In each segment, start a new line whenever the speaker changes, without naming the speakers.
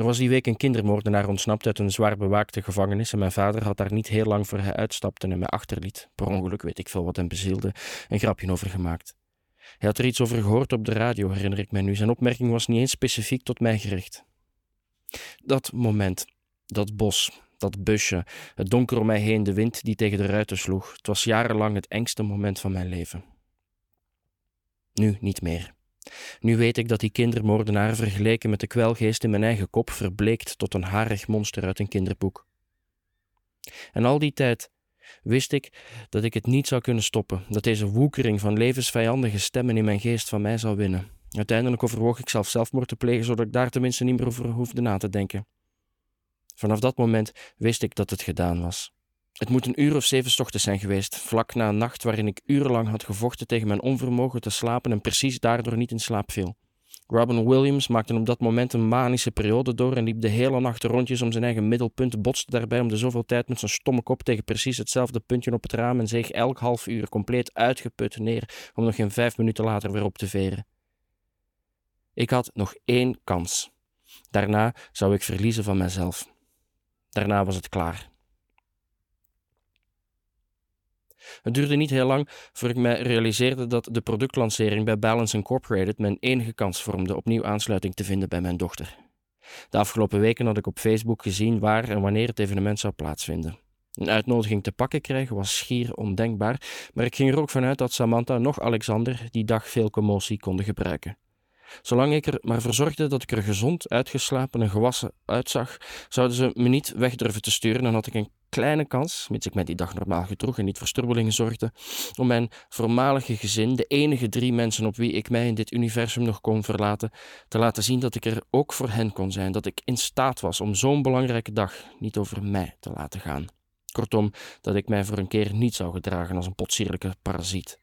Er was die week een kindermoordenaar ontsnapt uit een zwaar bewaakte gevangenis en mijn vader had daar niet heel lang voor hij uitstapte en mij achterliet. Per ongeluk weet ik veel wat hem bezielde, een grapje over gemaakt. Hij had er iets over gehoord op de radio, herinner ik mij nu. Zijn opmerking was niet eens specifiek tot mij gericht. Dat moment, dat bos, dat busje, het donker om mij heen, de wind die tegen de ruiten sloeg, het was jarenlang het engste moment van mijn leven. Nu niet meer. Nu weet ik dat die kindermoordenaar vergeleken met de kwelgeest in mijn eigen kop verbleekt tot een harig monster uit een kinderboek. En al die tijd wist ik dat ik het niet zou kunnen stoppen, dat deze woekering van levensvijandige stemmen in mijn geest van mij zou winnen. Uiteindelijk overwoog ik zelf zelfmoord te plegen, zodat ik daar tenminste niet meer over hoefde na te denken. Vanaf dat moment wist ik dat het gedaan was. Het moet een uur of zeven ochtends zijn geweest, vlak na een nacht waarin ik urenlang had gevochten tegen mijn onvermogen te slapen en precies daardoor niet in slaap viel. Robin Williams maakte op dat moment een manische periode door en liep de hele nacht rondjes om zijn eigen middelpunt, botste daarbij om de zoveel tijd met zijn stomme kop tegen precies hetzelfde puntje op het raam en zeeg elk half uur compleet uitgeput neer om nog geen vijf minuten later weer op te veren. Ik had nog één kans. Daarna zou ik verliezen van mezelf. Daarna was het klaar. Het duurde niet heel lang voor ik mij realiseerde dat de productlancering bij Balance Incorporated mijn enige kans vormde opnieuw aansluiting te vinden bij mijn dochter. De afgelopen weken had ik op Facebook gezien waar en wanneer het evenement zou plaatsvinden. Een uitnodiging te pakken krijgen was schier ondenkbaar, maar ik ging er ook vanuit dat Samantha nog Alexander die dag veel commotie konden gebruiken. Zolang ik er maar voor zorgde dat ik er gezond, uitgeslapen en gewassen uitzag, zouden ze me niet weg durven te sturen en had ik een kleine kans, mits ik mij die dag normaal gedroeg en niet voor strubbelingen zorgde, om mijn voormalige gezin, de enige drie mensen op wie ik mij in dit universum nog kon verlaten, te laten zien dat ik er ook voor hen kon zijn, dat ik in staat was om zo'n belangrijke dag niet over mij te laten gaan. Kortom, dat ik mij voor een keer niet zou gedragen als een potsierlijke parasiet.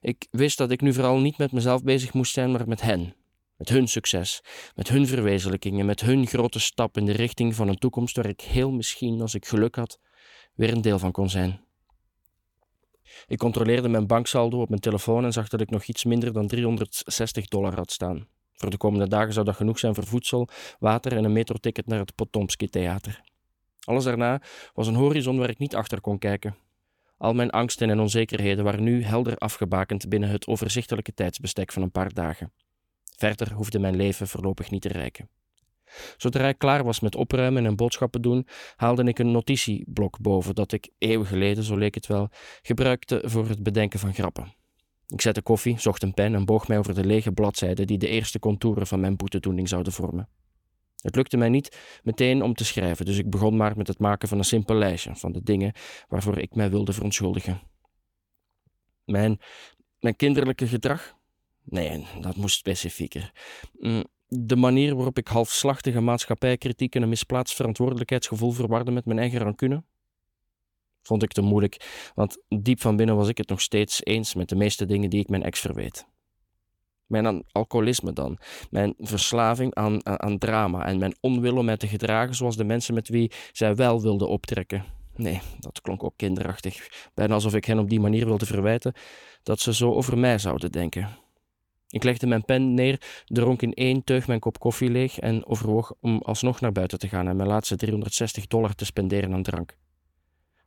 Ik wist dat ik nu vooral niet met mezelf bezig moest zijn, maar met hen. Met hun succes, met hun verwezenlijkingen, met hun grote stap in de richting van een toekomst waar ik heel misschien, als ik geluk had, weer een deel van kon zijn. Ik controleerde mijn banksaldo op mijn telefoon en zag dat ik nog iets minder dan 360 dollar had staan. Voor de komende dagen zou dat genoeg zijn voor voedsel, water en een metroticket naar het Potomski Theater. Alles daarna was een horizon waar ik niet achter kon kijken, al mijn angsten en onzekerheden waren nu helder afgebakend binnen het overzichtelijke tijdsbestek van een paar dagen. Verder hoefde mijn leven voorlopig niet te reiken. Zodra ik klaar was met opruimen en boodschappen doen, haalde ik een notitieblok boven dat ik, eeuwen geleden, zo leek het wel, gebruikte voor het bedenken van grappen. Ik zette koffie, zocht een pen en boog mij over de lege bladzijden die de eerste contouren van mijn boetedoening zouden vormen. Het lukte mij niet meteen om te schrijven, dus ik begon maar met het maken van een simpel lijstje van de dingen waarvoor ik mij wilde verontschuldigen. Mijn, mijn kinderlijke gedrag? Nee, dat moest specifieker. Mm, de manier waarop ik halfslachtige maatschappijkritiek en een misplaatst verantwoordelijkheidsgevoel verwarde met mijn eigen rancune? Vond ik te moeilijk, want diep van binnen was ik het nog steeds eens met de meeste dingen die ik mijn ex verweet. Mijn alcoholisme dan, mijn verslaving aan, aan, drama en mijn onwil om mij te gedragen zoals de mensen met wie zij wel wilden optrekken. Nee, dat klonk ook kinderachtig, bijna alsof ik hen op die manier wilde verwijten dat ze zo over mij zouden denken. Ik legde mijn pen neer, dronk in één teug mijn kop koffie leeg en overwoog om alsnog naar buiten te gaan en mijn laatste 360 dollar te spenderen aan drank.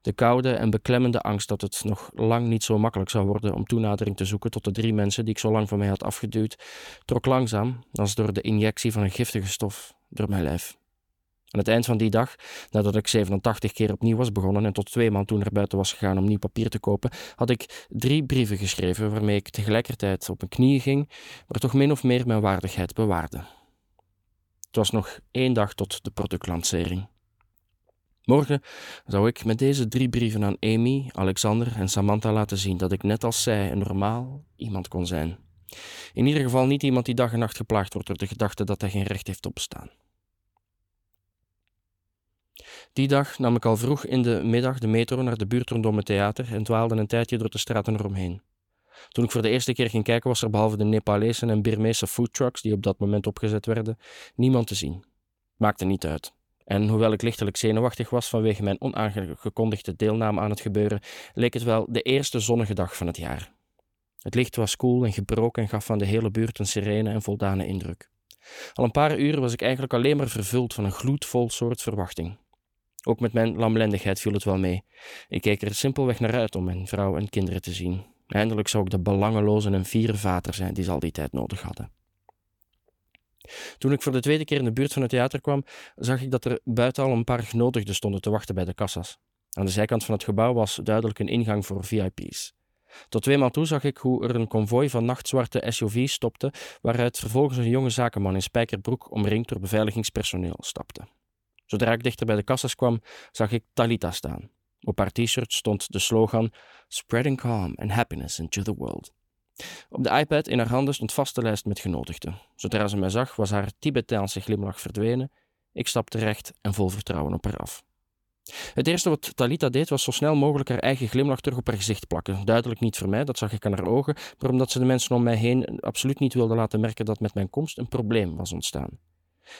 De koude en beklemmende angst dat het nog lang niet zo makkelijk zou worden om toenadering te zoeken tot de drie mensen die ik zo lang van mij had afgeduwd, trok langzaam, als door de injectie van een giftige stof, door mijn lijf. Aan het eind van die dag, nadat ik 87 keer opnieuw was begonnen en tot twee maand toen naar buiten was gegaan om nieuw papier te kopen, had ik drie brieven geschreven waarmee ik tegelijkertijd op mijn knieën ging, maar toch min of meer mijn waardigheid bewaarde. Het was nog één dag tot de productlancering. Morgen zou ik met deze drie brieven aan Amy, Alexander en Samantha laten zien dat ik net als zij een normaal iemand kon zijn. In ieder geval niet iemand die dag en nacht geplaagd wordt door de gedachte dat hij geen recht heeft op bestaan. Die dag nam ik al vroeg in de middag de metro naar de buurt rondom het theater en dwaalde een tijdje door de straten eromheen. Toen ik voor de eerste keer ging kijken, was er behalve de Nepalese en Birmeese foodtrucks die op dat moment opgezet werden, niemand te zien. Maakte niet uit. En hoewel ik lichtelijk zenuwachtig was vanwege mijn onaangekondigde deelname aan het gebeuren, leek het wel de eerste zonnige dag van het jaar. Het licht was koel en gebroken en gaf van de hele buurt een serene en voldane indruk. Al een paar uur was ik eigenlijk alleen maar vervuld van een gloedvol soort verwachting. Ook met mijn lamlendigheid viel het wel mee. Ik keek er simpelweg naar uit om mijn vrouw en kinderen te zien. Eindelijk zou ik de belangeloze en fiere vader zijn die ze al die tijd nodig hadden. Toen ik voor de tweede keer in de buurt van het theater kwam, zag ik dat er buiten al een paar genodigden stonden te wachten bij de kassas. Aan de zijkant van het gebouw was duidelijk een ingang voor VIP's. Tot tweemaal toe zag ik hoe er een konvooi van nachtzwarte SUV's stopte, waaruit vervolgens een jonge zakenman in spijkerbroek omringd door beveiligingspersoneel stapte. Zodra ik dichter bij de kassas kwam, zag ik Talita staan. Op haar t-shirt stond de slogan Spreading calm and happiness into the world. Op de iPad in haar handen stond vaste lijst met genodigden. Zodra ze mij zag, was haar Tibetaanse glimlach verdwenen. Ik stapte recht en vol vertrouwen op haar af. Het eerste wat Talita deed was zo snel mogelijk haar eigen glimlach terug op haar gezicht plakken. Duidelijk niet voor mij, dat zag ik aan haar ogen, maar omdat ze de mensen om mij heen absoluut niet wilde laten merken dat met mijn komst een probleem was ontstaan.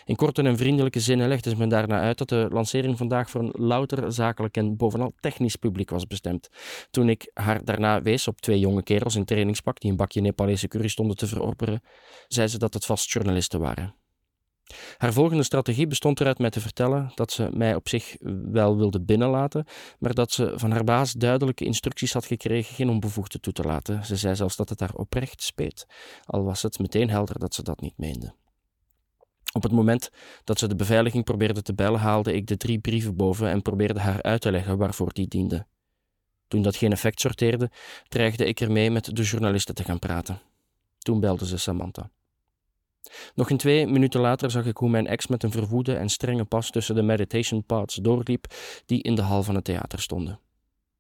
In korte en vriendelijke zinnen legde ze me daarna uit dat de lancering vandaag voor een louter zakelijk en bovenal technisch publiek was bestemd. Toen ik haar daarna wees op twee jonge kerels in trainingspak die een bakje Nepalese curry stonden te verorberen, zei ze dat het vast journalisten waren. Haar volgende strategie bestond eruit mij te vertellen dat ze mij op zich wel wilde binnenlaten, maar dat ze van haar baas duidelijke instructies had gekregen geen onbevoegde toe te laten. Ze zei zelfs dat het haar oprecht speet, al was het meteen helder dat ze dat niet meende. Op het moment dat ze de beveiliging probeerde te bellen, haalde ik de drie brieven boven en probeerde haar uit te leggen waarvoor die dienden. Toen dat geen effect sorteerde, dreigde ik ermee met de journalisten te gaan praten. Toen belde ze Samantha. Nog een twee minuten later zag ik hoe mijn ex met een verwoede en strenge pas tussen de meditation pads doorliep die in de hal van het theater stonden.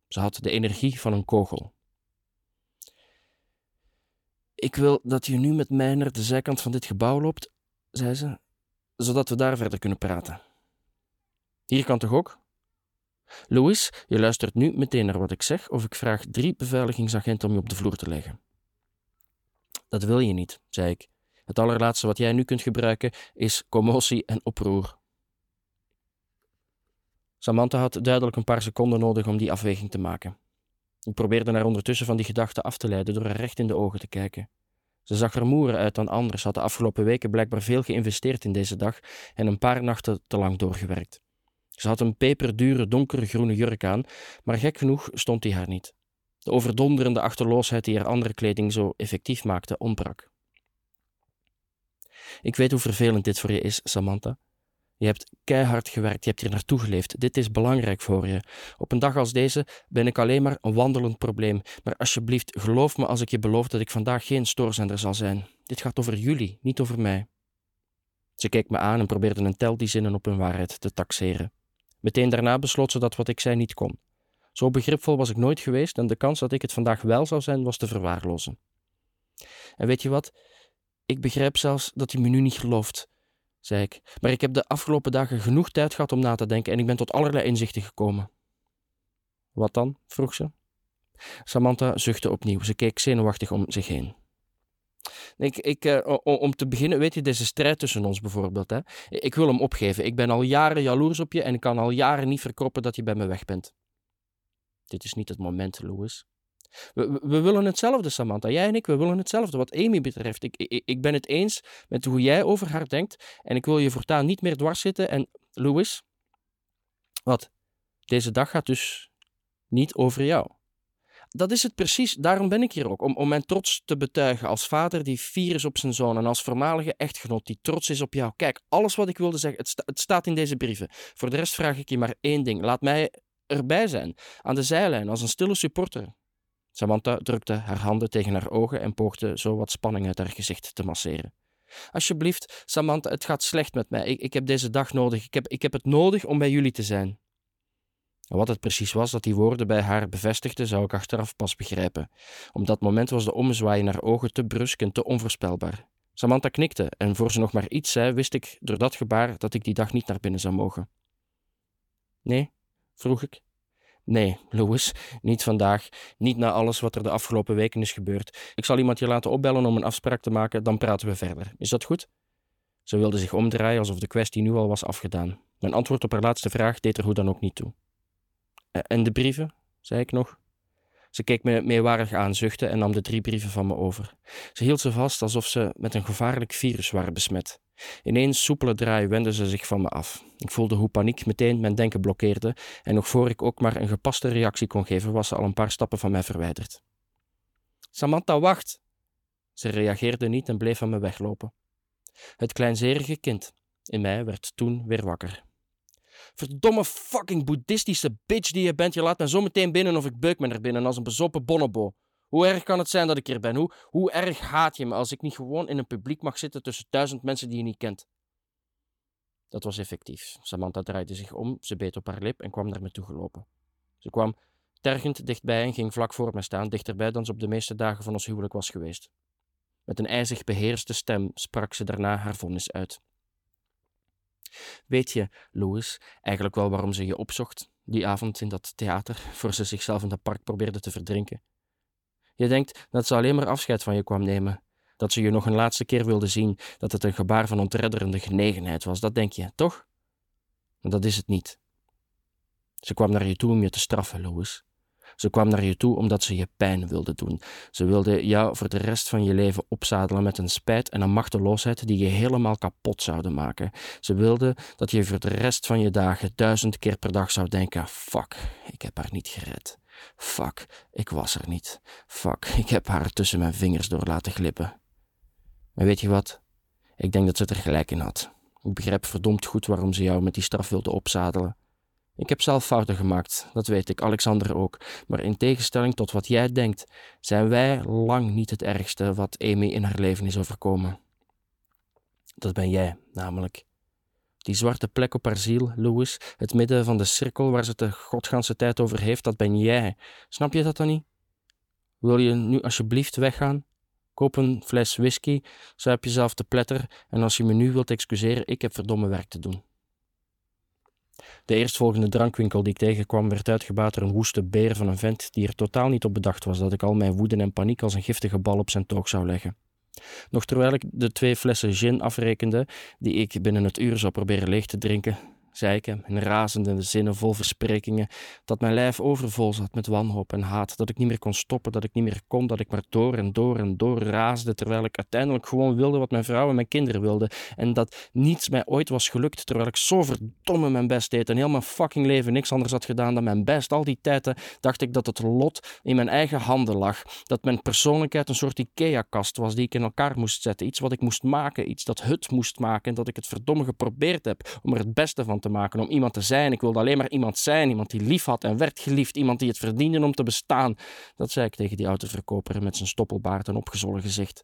Ze had de energie van een kogel. Ik wil dat je nu met mij naar de zijkant van dit gebouw loopt zei ze, zodat we daar verder kunnen praten. Hier kan toch ook? Louis, je luistert nu meteen naar wat ik zeg, of ik vraag drie beveiligingsagenten om je op de vloer te leggen. Dat wil je niet, zei ik. Het allerlaatste wat jij nu kunt gebruiken is commotie en oproer. Samantha had duidelijk een paar seconden nodig om die afweging te maken. Ik probeerde haar ondertussen van die gedachte af te leiden door haar recht in de ogen te kijken. Ze zag er moerer uit dan anders, had de afgelopen weken blijkbaar veel geïnvesteerd in deze dag en een paar nachten te lang doorgewerkt. Ze had een peperdure donkere groene jurk aan, maar gek genoeg stond die haar niet. De overdonderende achterloosheid die haar andere kleding zo effectief maakte, ontbrak. Ik weet hoe vervelend dit voor je is, Samantha, je hebt keihard gewerkt, je hebt hier naartoe geleefd. Dit is belangrijk voor je. Op een dag als deze ben ik alleen maar een wandelend probleem. Maar alsjeblieft, geloof me als ik je beloof dat ik vandaag geen stoorzender zal zijn. Dit gaat over jullie, niet over mij. Ze keek me aan en probeerde een tel die zinnen op hun waarheid te taxeren. Meteen daarna besloot ze dat wat ik zei niet kon. Zo begripvol was ik nooit geweest en de kans dat ik het vandaag wel zou zijn was te verwaarlozen. En weet je wat? Ik begrijp zelfs dat je me nu niet gelooft zei ik. Maar ik heb de afgelopen dagen genoeg tijd gehad om na te denken en ik ben tot allerlei inzichten gekomen. Wat dan? vroeg ze. Samantha zuchtte opnieuw. Ze keek zenuwachtig om zich heen. Ik, ik, uh, om te beginnen, weet je, deze strijd tussen ons bijvoorbeeld. Hè? Ik wil hem opgeven. Ik ben al jaren jaloers op je en ik kan al jaren niet verkroppen dat je bij me weg bent. Dit is niet het moment, Louis. We, willen hetzelfde, Samantha. Jij en ik, we willen hetzelfde. Wat Amy betreft, ik, ik, ik ben het eens met hoe jij over haar denkt. En ik wil je voortaan niet meer dwars zitten. En Louis, wat? Deze dag gaat dus niet over jou. Dat is het precies, daarom ben ik hier ook. Om, om mijn trots te betuigen als vader die fier is op zijn zoon en als voormalige echtgenoot die trots is op jou. Kijk, alles wat ik wilde zeggen, het staat in deze brieven. Voor de rest vraag ik je maar één ding. Laat mij erbij zijn, aan de zijlijn, als een stille supporter. Samantha drukte haar handen tegen haar ogen en poogde zo wat spanning uit haar gezicht te masseren. Alsjeblieft, Samantha, het gaat slecht met mij. Ik, ik heb deze dag nodig. Ik heb, ik heb het nodig om bij jullie te zijn. wat het precies was dat die woorden bij haar bevestigden, zou ik achteraf pas begrijpen. Op dat moment was de ommezwaai in haar ogen te brusk en te onvoorspelbaar. Samantha knikte en voor ze nog maar iets zei, wist ik door dat gebaar dat ik die dag niet naar binnen zou mogen. Nee? vroeg ik. Nee, Louis, niet vandaag. Niet na alles wat er de afgelopen weken is gebeurd. Ik zal iemand je laten opbellen om een afspraak te maken, dan praten we verder. Is dat goed? Ze wilde zich omdraaien alsof de kwestie nu al was afgedaan. Mijn antwoord op haar laatste vraag deed er hoe dan ook niet toe. En de brieven? zei ik nog. Ze keek me meewarig aan, zuchtte en nam de drie brieven van me over. Ze hield ze vast alsof ze met een gevaarlijk virus waren besmet. In één soepele draai wendde ze zich van me af. Ik voelde hoe paniek meteen mijn denken blokkeerde en nog voor ik ook maar een gepaste reactie kon geven, was ze al een paar stappen van mij verwijderd. Samantha, wacht! Ze reageerde niet en bleef van me weglopen. Het kleinzerige kind in mij werd toen weer wakker. Verdomme fucking boeddhistische bitch die je bent, je laat me zo meteen binnen of ik beuk me er binnen als een bezopen bonobo. Hoe erg kan het zijn dat ik hier ben? Hoe, erg haat je me als ik niet gewoon in een publiek mag zitten tussen duizend mensen die je niet kent? Dat was effectief. Samantha draaide zich om, ze beet op haar lip en kwam naar me toe gelopen. Ze kwam tergend dichtbij en ging vlak voor me staan, dichterbij dan ze op de meeste dagen van ons huwelijk was geweest. Met een ijzig beheerste stem sprak ze daarna haar vonnis uit. Weet je, Louis, eigenlijk wel waarom ze je opzocht die avond in dat theater, voor ze zichzelf in dat park probeerde te verdrinken? Je denkt dat ze alleen maar afscheid van je kwam nemen, dat ze je nog een laatste keer wilde zien, dat het een gebaar van ontredderende genegenheid was, dat denk je, toch? Maar dat is het niet. Ze kwam naar je toe om je te straffen, Louis. Ze kwam naar je toe omdat ze je pijn wilde doen. Ze wilde jou voor de rest van je leven opzadelen met een spijt en een machteloosheid die je helemaal kapot zouden maken. Ze wilde dat je voor de rest van je dagen duizend keer per dag zou denken: fuck, ik heb haar niet gered. Fuck, ik was er niet. Fuck, ik heb haar tussen mijn vingers door laten glippen. Maar weet je wat? Ik denk dat ze er gelijk in had. Ik begrijp verdomd goed waarom ze jou met die straf wilde opzadelen. Ik heb zelf fouten gemaakt, dat weet ik, Alexander ook. Maar in tegenstelling tot wat jij denkt, zijn wij lang niet het ergste wat Amy in haar leven is overkomen. Dat ben jij, namelijk. Die zwarte plek op haar ziel, Louis, het midden van de cirkel waar ze het de godganse tijd over heeft, dat ben jij. Snap je dat dan niet? Wil je nu alsjeblieft weggaan? Koop een fles whisky, zuip jezelf te pletter en als je me nu wilt excuseren, ik heb verdomme werk te doen. De eerstvolgende drankwinkel die ik tegenkwam werd uitgebaat door een woeste beer van een vent die er totaal niet op bedacht was dat ik al mijn woede en paniek als een giftige bal op zijn toog zou leggen. Nog terwijl ik de twee flessen gin afrekende, die ik binnen het uur zou proberen leeg te drinken, zei ik in razende zinnen vol versprekingen, dat mijn lijf overvol zat met wanhoop en haat, dat ik niet meer kon stoppen, dat ik niet meer kon, dat ik maar door en door en door raasde, terwijl ik uiteindelijk gewoon wilde wat mijn vrouw en mijn kinderen wilden, en dat niets mij ooit was gelukt, terwijl ik zo verdomme mijn best deed en heel mijn fucking leven niks anders had gedaan dan mijn best. Al die tijden dacht ik dat het lot in mijn eigen handen lag, dat mijn persoonlijkheid een soort Ikea-kast was die ik in elkaar moest zetten, iets wat ik moest maken, iets dat het moest maken, en dat ik het verdomme geprobeerd heb om er het beste van te maken, om iemand te zijn. Ik wilde alleen maar iemand zijn, iemand die lief had en werd geliefd, iemand die het verdiende om te bestaan. Dat zei ik tegen die autoverkoper met zijn stoppelbaard en opgezollen gezicht.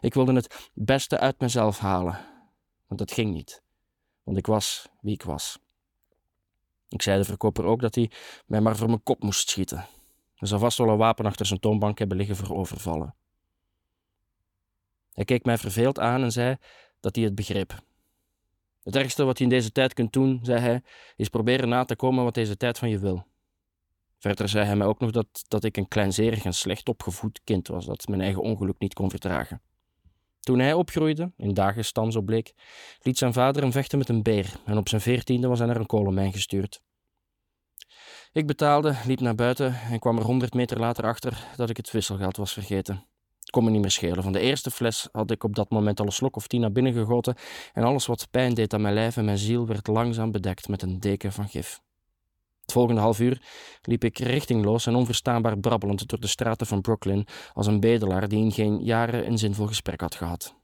Ik wilde het beste uit mezelf halen, want dat ging niet, want ik was wie ik was. Ik zei de verkoper ook dat hij mij maar voor mijn kop moest schieten. Hij zou vast wel een wapen achter zijn toonbank hebben liggen voor overvallen. Hij keek mij verveeld aan en zei dat hij het begreep. Het ergste wat je in deze tijd kunt doen, zei hij, is proberen na te komen wat deze tijd van je wil. Verder zei hij mij ook nog dat, dat ik een kleinzerig en slecht opgevoed kind was, dat mijn eigen ongeluk niet kon verdragen. Toen hij opgroeide, in dagenstam zo bleek, liet zijn vader hem vechten met een beer en op zijn veertiende was hij naar een kolenmijn gestuurd. Ik betaalde, liep naar buiten en kwam er honderd meter later achter dat ik het wisselgeld was vergeten kon me niet meer schelen. Van de eerste fles had ik op dat moment al een slok of tien naar binnen gegoten en alles wat pijn deed aan mijn lijf en mijn ziel werd langzaam bedekt met een deken van gif. Het volgende half uur liep ik richtingloos en onverstaanbaar brabbelend door de straten van Brooklyn als een bedelaar die in geen jaren een zinvol gesprek had gehad.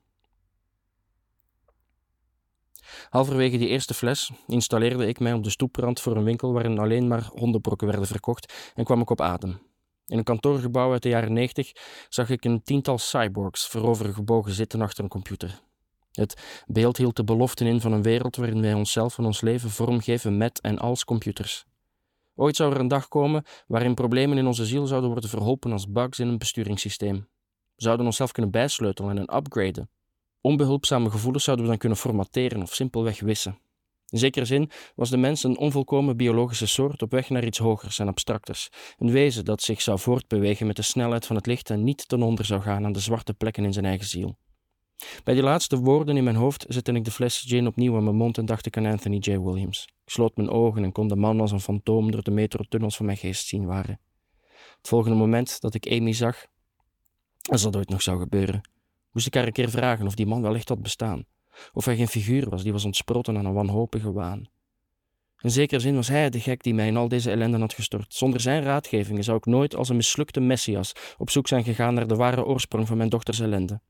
Halverwege die eerste fles installeerde ik mij op de stoeprand voor een winkel waarin alleen maar hondenbrokken werden verkocht en kwam ik op adem. In een kantoorgebouw uit de jaren 90 zag ik een tiental cyborgs voorovergebogen zitten achter een computer. Het beeld hield de beloften in van een wereld waarin wij onszelf en ons leven vormgeven met en als computers. Ooit zou er een dag komen waarin problemen in onze ziel zouden worden verholpen als bugs in een besturingssysteem. We zouden onszelf kunnen bijsleutelen en upgraden. Onbehulpzame gevoelens zouden we dan kunnen formateren of simpelweg wissen. In zekere zin was de mens een onvolkomen biologische soort op weg naar iets hogers en abstracters. Een wezen dat zich zou voortbewegen met de snelheid van het licht en niet ten onder zou gaan aan de zwarte plekken in zijn eigen ziel. Bij die laatste woorden in mijn hoofd zette ik de fles gin opnieuw aan mijn mond en dacht ik aan Anthony J. Williams. Ik sloot mijn ogen en kon de man als een fantoom door de metrotunnels van mijn geest zien waren. Het volgende moment dat ik Amy zag, als dat ooit nog zou gebeuren, moest ik haar een keer vragen of die man wel echt had bestaan Of hij geen figuur was, die was ontsproten aan een wanhopige waan. In zekere zin was hij de gek die mij in al deze ellende had gestort. Zonder zijn raadgevingen zou ik nooit als een mislukte messias op zoek zijn gegaan naar de ware oorsprong van mijn dochters ellende.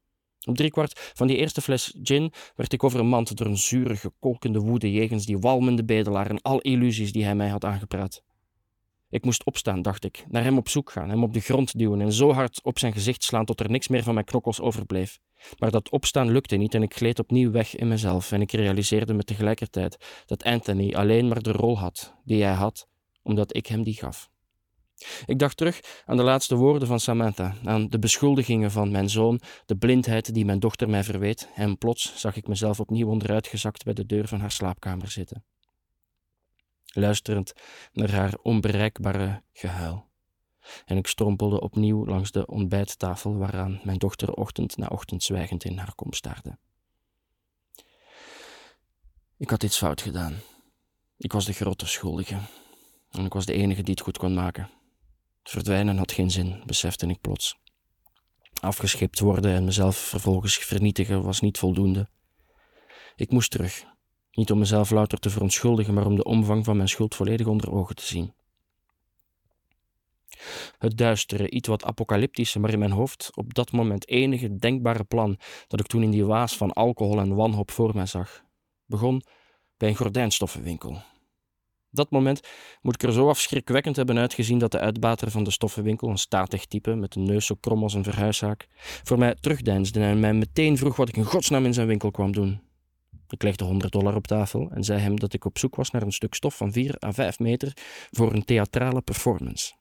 Op driekwart van die eerste fles gin werd ik overmand door een zure, kolkende woede jegens die walmende bedelaar en al illusies die hij mij had aangepraat. Ik moest opstaan, dacht ik, naar hem op zoek gaan, hem op de grond duwen en zo hard op zijn gezicht slaan tot er niks meer van mijn knokkels overbleef. Maar dat opstaan lukte niet en ik gleed opnieuw weg in mezelf en ik realiseerde me tegelijkertijd dat Anthony alleen maar de rol had die hij had, omdat ik hem die gaf. Ik dacht terug aan de laatste woorden van Samantha, aan de beschuldigingen van mijn zoon, de blindheid die mijn dochter mij verweet, en plots zag ik mezelf opnieuw onderuitgezakt bij de deur van haar slaapkamer zitten, luisterend naar haar onbereikbare gehuil. En ik strompelde opnieuw langs de ontbijttafel waaraan mijn dochter ochtend na ochtend zwijgend in haar kom staarde. Ik had iets fout gedaan. Ik was de grote schuldige. En ik was de enige die het goed kon maken. Verdwijnen had geen zin, besefte ik plots. Afgeschept worden en mezelf vervolgens vernietigen was niet voldoende. Ik moest terug. Niet om mezelf louter te verontschuldigen, maar om de omvang van mijn schuld volledig onder ogen te zien. Het duistere, iets wat apocalyptische, maar in mijn hoofd op dat moment enige denkbare plan dat ik toen in die waas van alcohol en wanhoop voor mij zag, begon bij een gordijnstoffenwinkel dat moment moet ik er zo afschrikwekkend hebben uitgezien dat de uitbater van de stoffenwinkel, een statig type met een neus zo krom als een verhuiszaak, voor mij terugdeinsde en mij meteen vroeg wat ik in godsnaam in zijn winkel kwam doen. Ik legde 100 dollar op tafel en zei hem dat ik op zoek was naar een stuk stof van 4 à 5 meter voor een theatrale performance.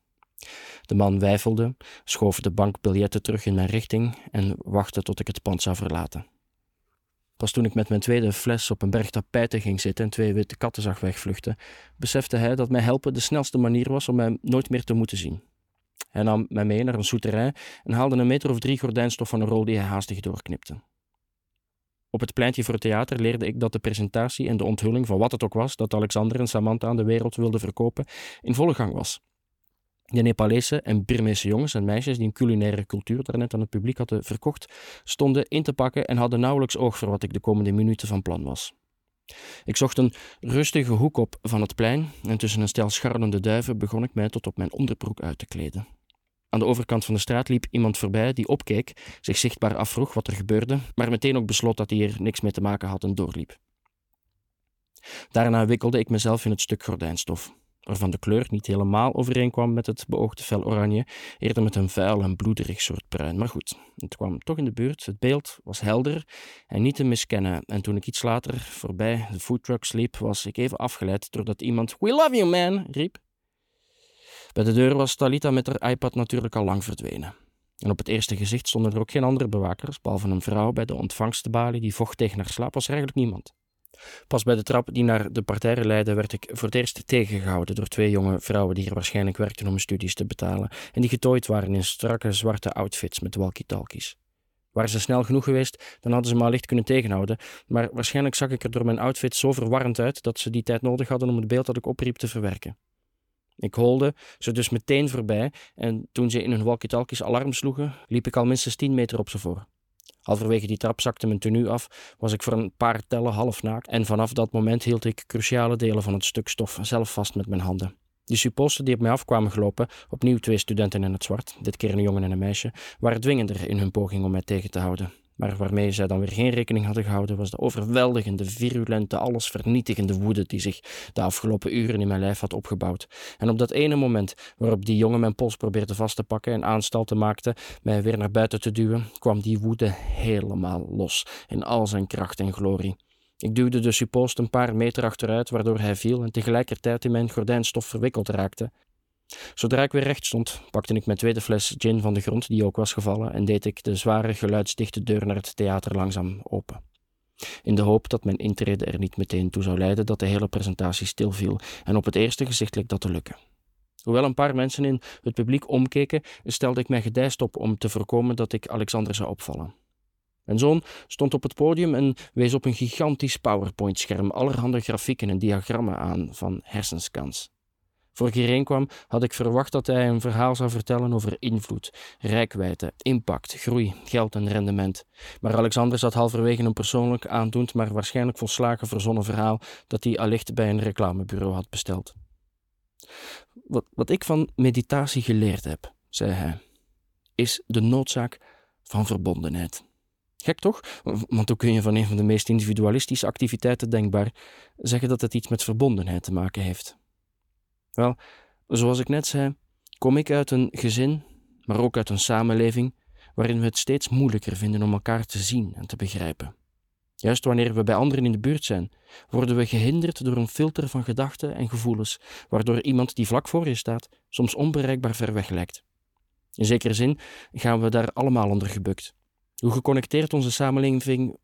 De man weifelde, schoof de bankbiljetten terug in mijn richting en wachtte tot ik het pand zou verlaten. Pas toen ik met mijn tweede fles op een berg tapijten ging zitten en twee witte katten zag wegvluchten, besefte hij dat mij helpen de snelste manier was om mij nooit meer te moeten zien. Hij nam mij mee naar een souterrain en haalde een meter of drie gordijnstof van een rol die hij haastig doorknipte. Op het pleintje voor het theater leerde ik dat de presentatie en de onthulling van wat het ook was dat Alexander en Samantha aan de wereld wilden verkopen in volle gang was. De Nepalese en Birmeese jongens en meisjes die een culinaire cultuur daarnet aan het publiek hadden verkocht, stonden in te pakken en hadden nauwelijks oog voor wat ik de komende minuten van plan was. Ik zocht een rustige hoek op van het plein en tussen een stel scharrelende duiven begon ik mij tot op mijn onderbroek uit te kleden. Aan de overkant van de straat liep iemand voorbij die opkeek, zich zichtbaar afvroeg wat er gebeurde, maar meteen ook besloot dat hij er niks mee te maken had en doorliep. Daarna wikkelde ik mezelf in het stuk gordijnstof waarvan de kleur niet helemaal overeenkwam met het beoogde fel oranje, eerder met een vuil en bloederig soort bruin. Maar goed, het kwam toch in de buurt. Het beeld was helder en niet te miskennen. En toen ik iets later voorbij de foodtrucks liep, was ik even afgeleid doordat iemand We love you, man! riep. Bij de deur was Talita met haar iPad natuurlijk al lang verdwenen. En op het eerste gezicht stonden er ook geen andere bewakers, behalve een vrouw bij de ontvangstbalie die vocht tegen haar slaap, was er eigenlijk niemand. Pas bij de trap die naar de parterre leidde, werd ik voor het eerst tegengehouden door twee jonge vrouwen die hier waarschijnlijk werkten om studies te betalen en die getooid waren in strakke zwarte outfits met walkie-talkies. Waren ze snel genoeg geweest, dan hadden ze me allicht kunnen tegenhouden, maar waarschijnlijk zag ik er door mijn outfit zo verwarrend uit dat ze die tijd nodig hadden om het beeld dat ik opriep te verwerken. Ik holde ze dus meteen voorbij en toen ze in hun walkie-talkies alarm sloegen, liep ik al minstens tien meter op ze voor. Halverwege die trap zakte mijn tenue af, was ik voor een paar tellen half naakt en vanaf dat moment hield ik cruciale delen van het stuk stof zelf vast met mijn handen. De supposten die op mij afkwamen gelopen, opnieuw twee studenten in het zwart, dit keer een jongen en een meisje, waren dwingender in hun poging om mij tegen te houden. Maar waarmee zij dan weer geen rekening hadden gehouden, was de overweldigende, virulente, allesvernietigende woede die zich de afgelopen uren in mijn lijf had opgebouwd. En op dat ene moment waarop die jongen mijn pols probeerde vast te pakken en aanstalten maakte mij weer naar buiten te duwen, kwam die woede helemaal los in al zijn kracht en glorie. Ik duwde de suppost een paar meter achteruit, waardoor hij viel en tegelijkertijd in mijn gordijnstof verwikkeld raakte. Zodra ik weer recht stond, pakte ik mijn tweede fles gin van de grond, die ook was gevallen, en deed ik de zware, geluidsdichte deur naar het theater langzaam open. In de hoop dat mijn intrede er niet meteen toe zou leiden dat de hele presentatie stilviel, en op het eerste gezicht leek dat te lukken. Hoewel een paar mensen in het publiek omkeken, stelde ik mij gedijst op om te voorkomen dat ik Alexander zou opvallen. Mijn zoon stond op het podium en wees op een gigantisch PowerPoint-scherm allerhande grafieken en diagrammen aan van hersenskans. Voor ik hierheen kwam, had ik verwacht dat hij een verhaal zou vertellen over invloed, rijkwijde, impact, groei, geld en rendement. Maar Alexander zat halverwege een persoonlijk aandoend, maar waarschijnlijk volslagen verzonnen verhaal dat hij allicht bij een reclamebureau had besteld. Wat, wat ik van meditatie geleerd heb, zei hij, is de noodzaak van verbondenheid. Gek toch? Want hoe kun je van een van de meest individualistische activiteiten denkbaar zeggen dat het iets met verbondenheid te maken heeft? Wel, zoals ik net zei, kom ik uit een gezin, maar ook uit een samenleving waarin we het steeds moeilijker vinden om elkaar te zien en te begrijpen. Juist wanneer we bij anderen in de buurt zijn, worden we gehinderd door een filter van gedachten en gevoelens, waardoor iemand die vlak voor je staat soms onbereikbaar ver weg lijkt. In zekere zin gaan we daar allemaal onder gebukt. Hoe geconnecteerd onze samenleving,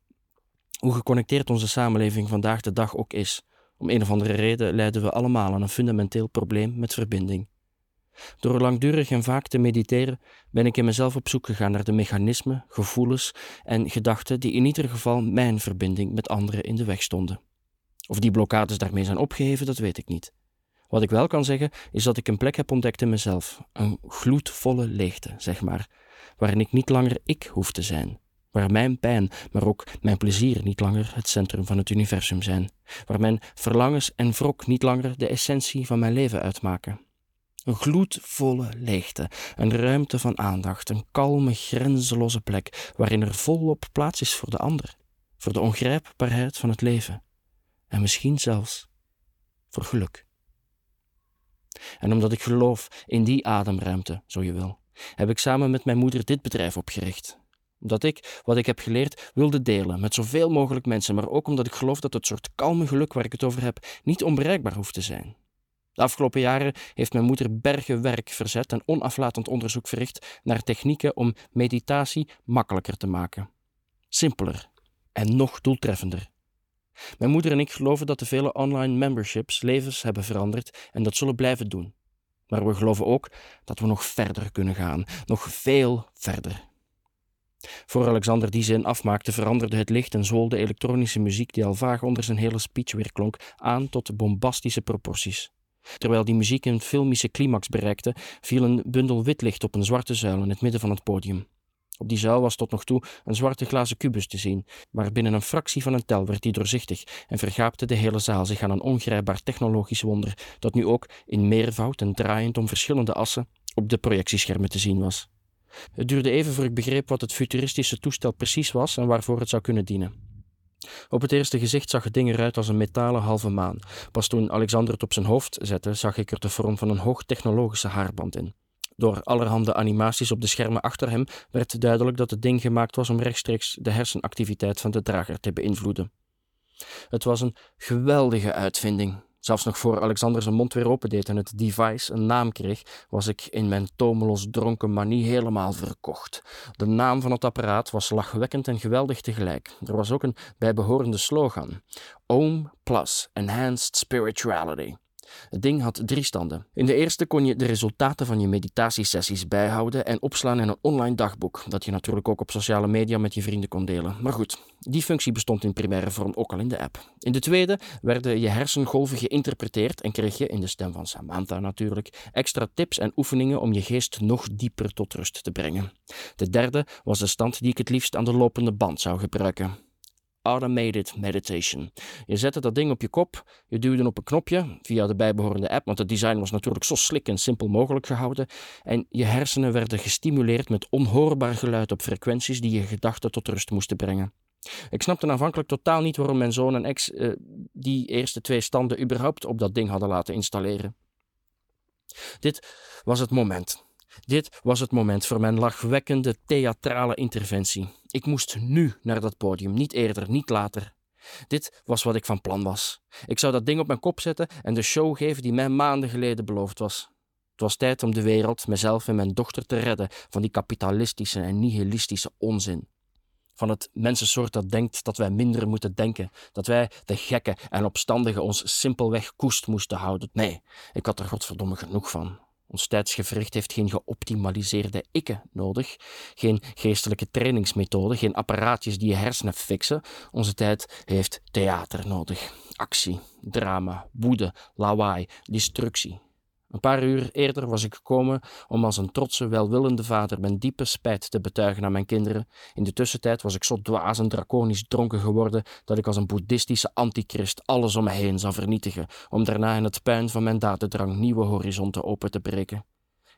hoe geconnecteerd onze samenleving vandaag de dag ook is, om een of andere reden lijden we allemaal aan een fundamenteel probleem met verbinding. Door langdurig en vaak te mediteren ben ik in mezelf op zoek gegaan naar de mechanismen, gevoelens en gedachten die in ieder geval mijn verbinding met anderen in de weg stonden. Of die blokkades daarmee zijn opgeheven, dat weet ik niet. Wat ik wel kan zeggen, is dat ik een plek heb ontdekt in mezelf, een gloedvolle leegte, zeg maar, waarin ik niet langer ik hoef te zijn, waar mijn pijn, maar ook mijn plezier niet langer het centrum van het universum zijn, waar mijn verlangens en wrok niet langer de essentie van mijn leven uitmaken. Een gloedvolle leegte, een ruimte van aandacht, een kalme, grenzeloze plek waarin er volop plaats is voor de ander, voor de ongrijpbaarheid van het leven en misschien zelfs voor geluk. En omdat ik geloof in die ademruimte, zo je wil, heb ik samen met mijn moeder dit bedrijf opgericht. Omdat ik wat ik heb geleerd wilde delen met zoveel mogelijk mensen, maar ook omdat ik geloof dat het soort kalme geluk waar ik het over heb niet onbereikbaar hoeft te zijn. De afgelopen jaren heeft mijn moeder bergen werk verzet en onaflatend onderzoek verricht naar technieken om meditatie makkelijker te maken. Simpeler en nog doeltreffender. Mijn moeder en ik geloven dat de vele online memberships levens hebben veranderd en dat zullen blijven doen. Maar we geloven ook dat we nog verder kunnen gaan, nog veel verder. Voor Alexander die zin afmaakte, veranderde het licht en zool de elektronische muziek die al vaag onder zijn hele speech weer klonk, aan tot bombastische proporties. Terwijl die muziek een filmische climax bereikte, viel een bundel wit licht op een zwarte zuil in het midden van het podium. Op die zuil was tot nog toe een zwarte glazen kubus te zien, maar binnen een fractie van een tel werd die doorzichtig en vergaapte de hele zaal zich aan een ongrijpbaar technologisch wonder dat nu ook in meervoud en draaiend om verschillende assen op de projectieschermen te zien was. Het duurde even voor ik begreep wat het futuristische toestel precies was en waarvoor het zou kunnen dienen. Op het eerste gezicht zag het ding eruit als een metalen halve maan. Pas toen Alexander het op zijn hoofd zette, zag ik er de vorm van een hoogtechnologische haarband in. Door allerhande animaties op de schermen achter hem werd duidelijk dat het ding gemaakt was om rechtstreeks de hersenactiviteit van de drager te beïnvloeden. Het was een geweldige uitvinding. Zelfs nog voor Alexander zijn mond weer opendeed en het device een naam kreeg, was ik in mijn tomelos dronken manie helemaal verkocht. De naam van het apparaat was lachwekkend en geweldig tegelijk. Er was ook een bijbehorende slogan: Ohm Plus Enhanced Spirituality. Het ding had drie standen. In de eerste kon je de resultaten van je meditatiesessies bijhouden en opslaan in een online dagboek, dat je natuurlijk ook op sociale media met je vrienden kon delen. Maar goed, die functie bestond in primaire vorm ook al in de app. In de tweede werden je hersengolven geïnterpreteerd en kreeg je, in de stem van Samantha natuurlijk, extra tips en oefeningen om je geest nog dieper tot rust te brengen. De derde was de stand die ik het liefst aan de lopende band zou gebruiken. Automated Meditation. Je zette dat ding op je kop, je duwde op een knopje via de bijbehorende app, want het design was natuurlijk zo slik en simpel mogelijk gehouden, en je hersenen werden gestimuleerd met onhoorbaar geluid op frequenties die je gedachten tot rust moesten brengen. Ik snapte aanvankelijk totaal niet waarom mijn zoon en ex uh, die eerste twee standen überhaupt op dat ding hadden laten installeren. Dit was het moment. Dit was het moment voor mijn lachwekkende theatrale interventie. Ik moest nu naar dat podium, niet eerder, niet later. Dit was wat ik van plan was. Ik zou dat ding op mijn kop zetten en de show geven die mij maanden geleden beloofd was. Het was tijd om de wereld, mezelf en mijn dochter te redden van die kapitalistische en nihilistische onzin. Van het mensensoort dat denkt dat wij minder moeten denken, dat wij, de gekken en opstandigen, ons simpelweg koest moesten houden. Nee, ik had er godverdomme genoeg van. Ons tijdsgevricht heeft geen geoptimaliseerde ikken nodig, geen geestelijke trainingsmethode, geen apparaatjes die je hersenen fixen. Onze tijd heeft theater nodig. Actie, drama, woede, lawaai, destructie. Een paar uur eerder was ik gekomen om als een trotse, welwillende vader mijn diepe spijt te betuigen aan mijn kinderen. In de tussentijd was ik zo dwaas en draconisch dronken geworden dat ik als een boeddhistische antichrist alles om me heen zou vernietigen, om daarna in het puin van mijn dadendrang nieuwe horizonten open te breken.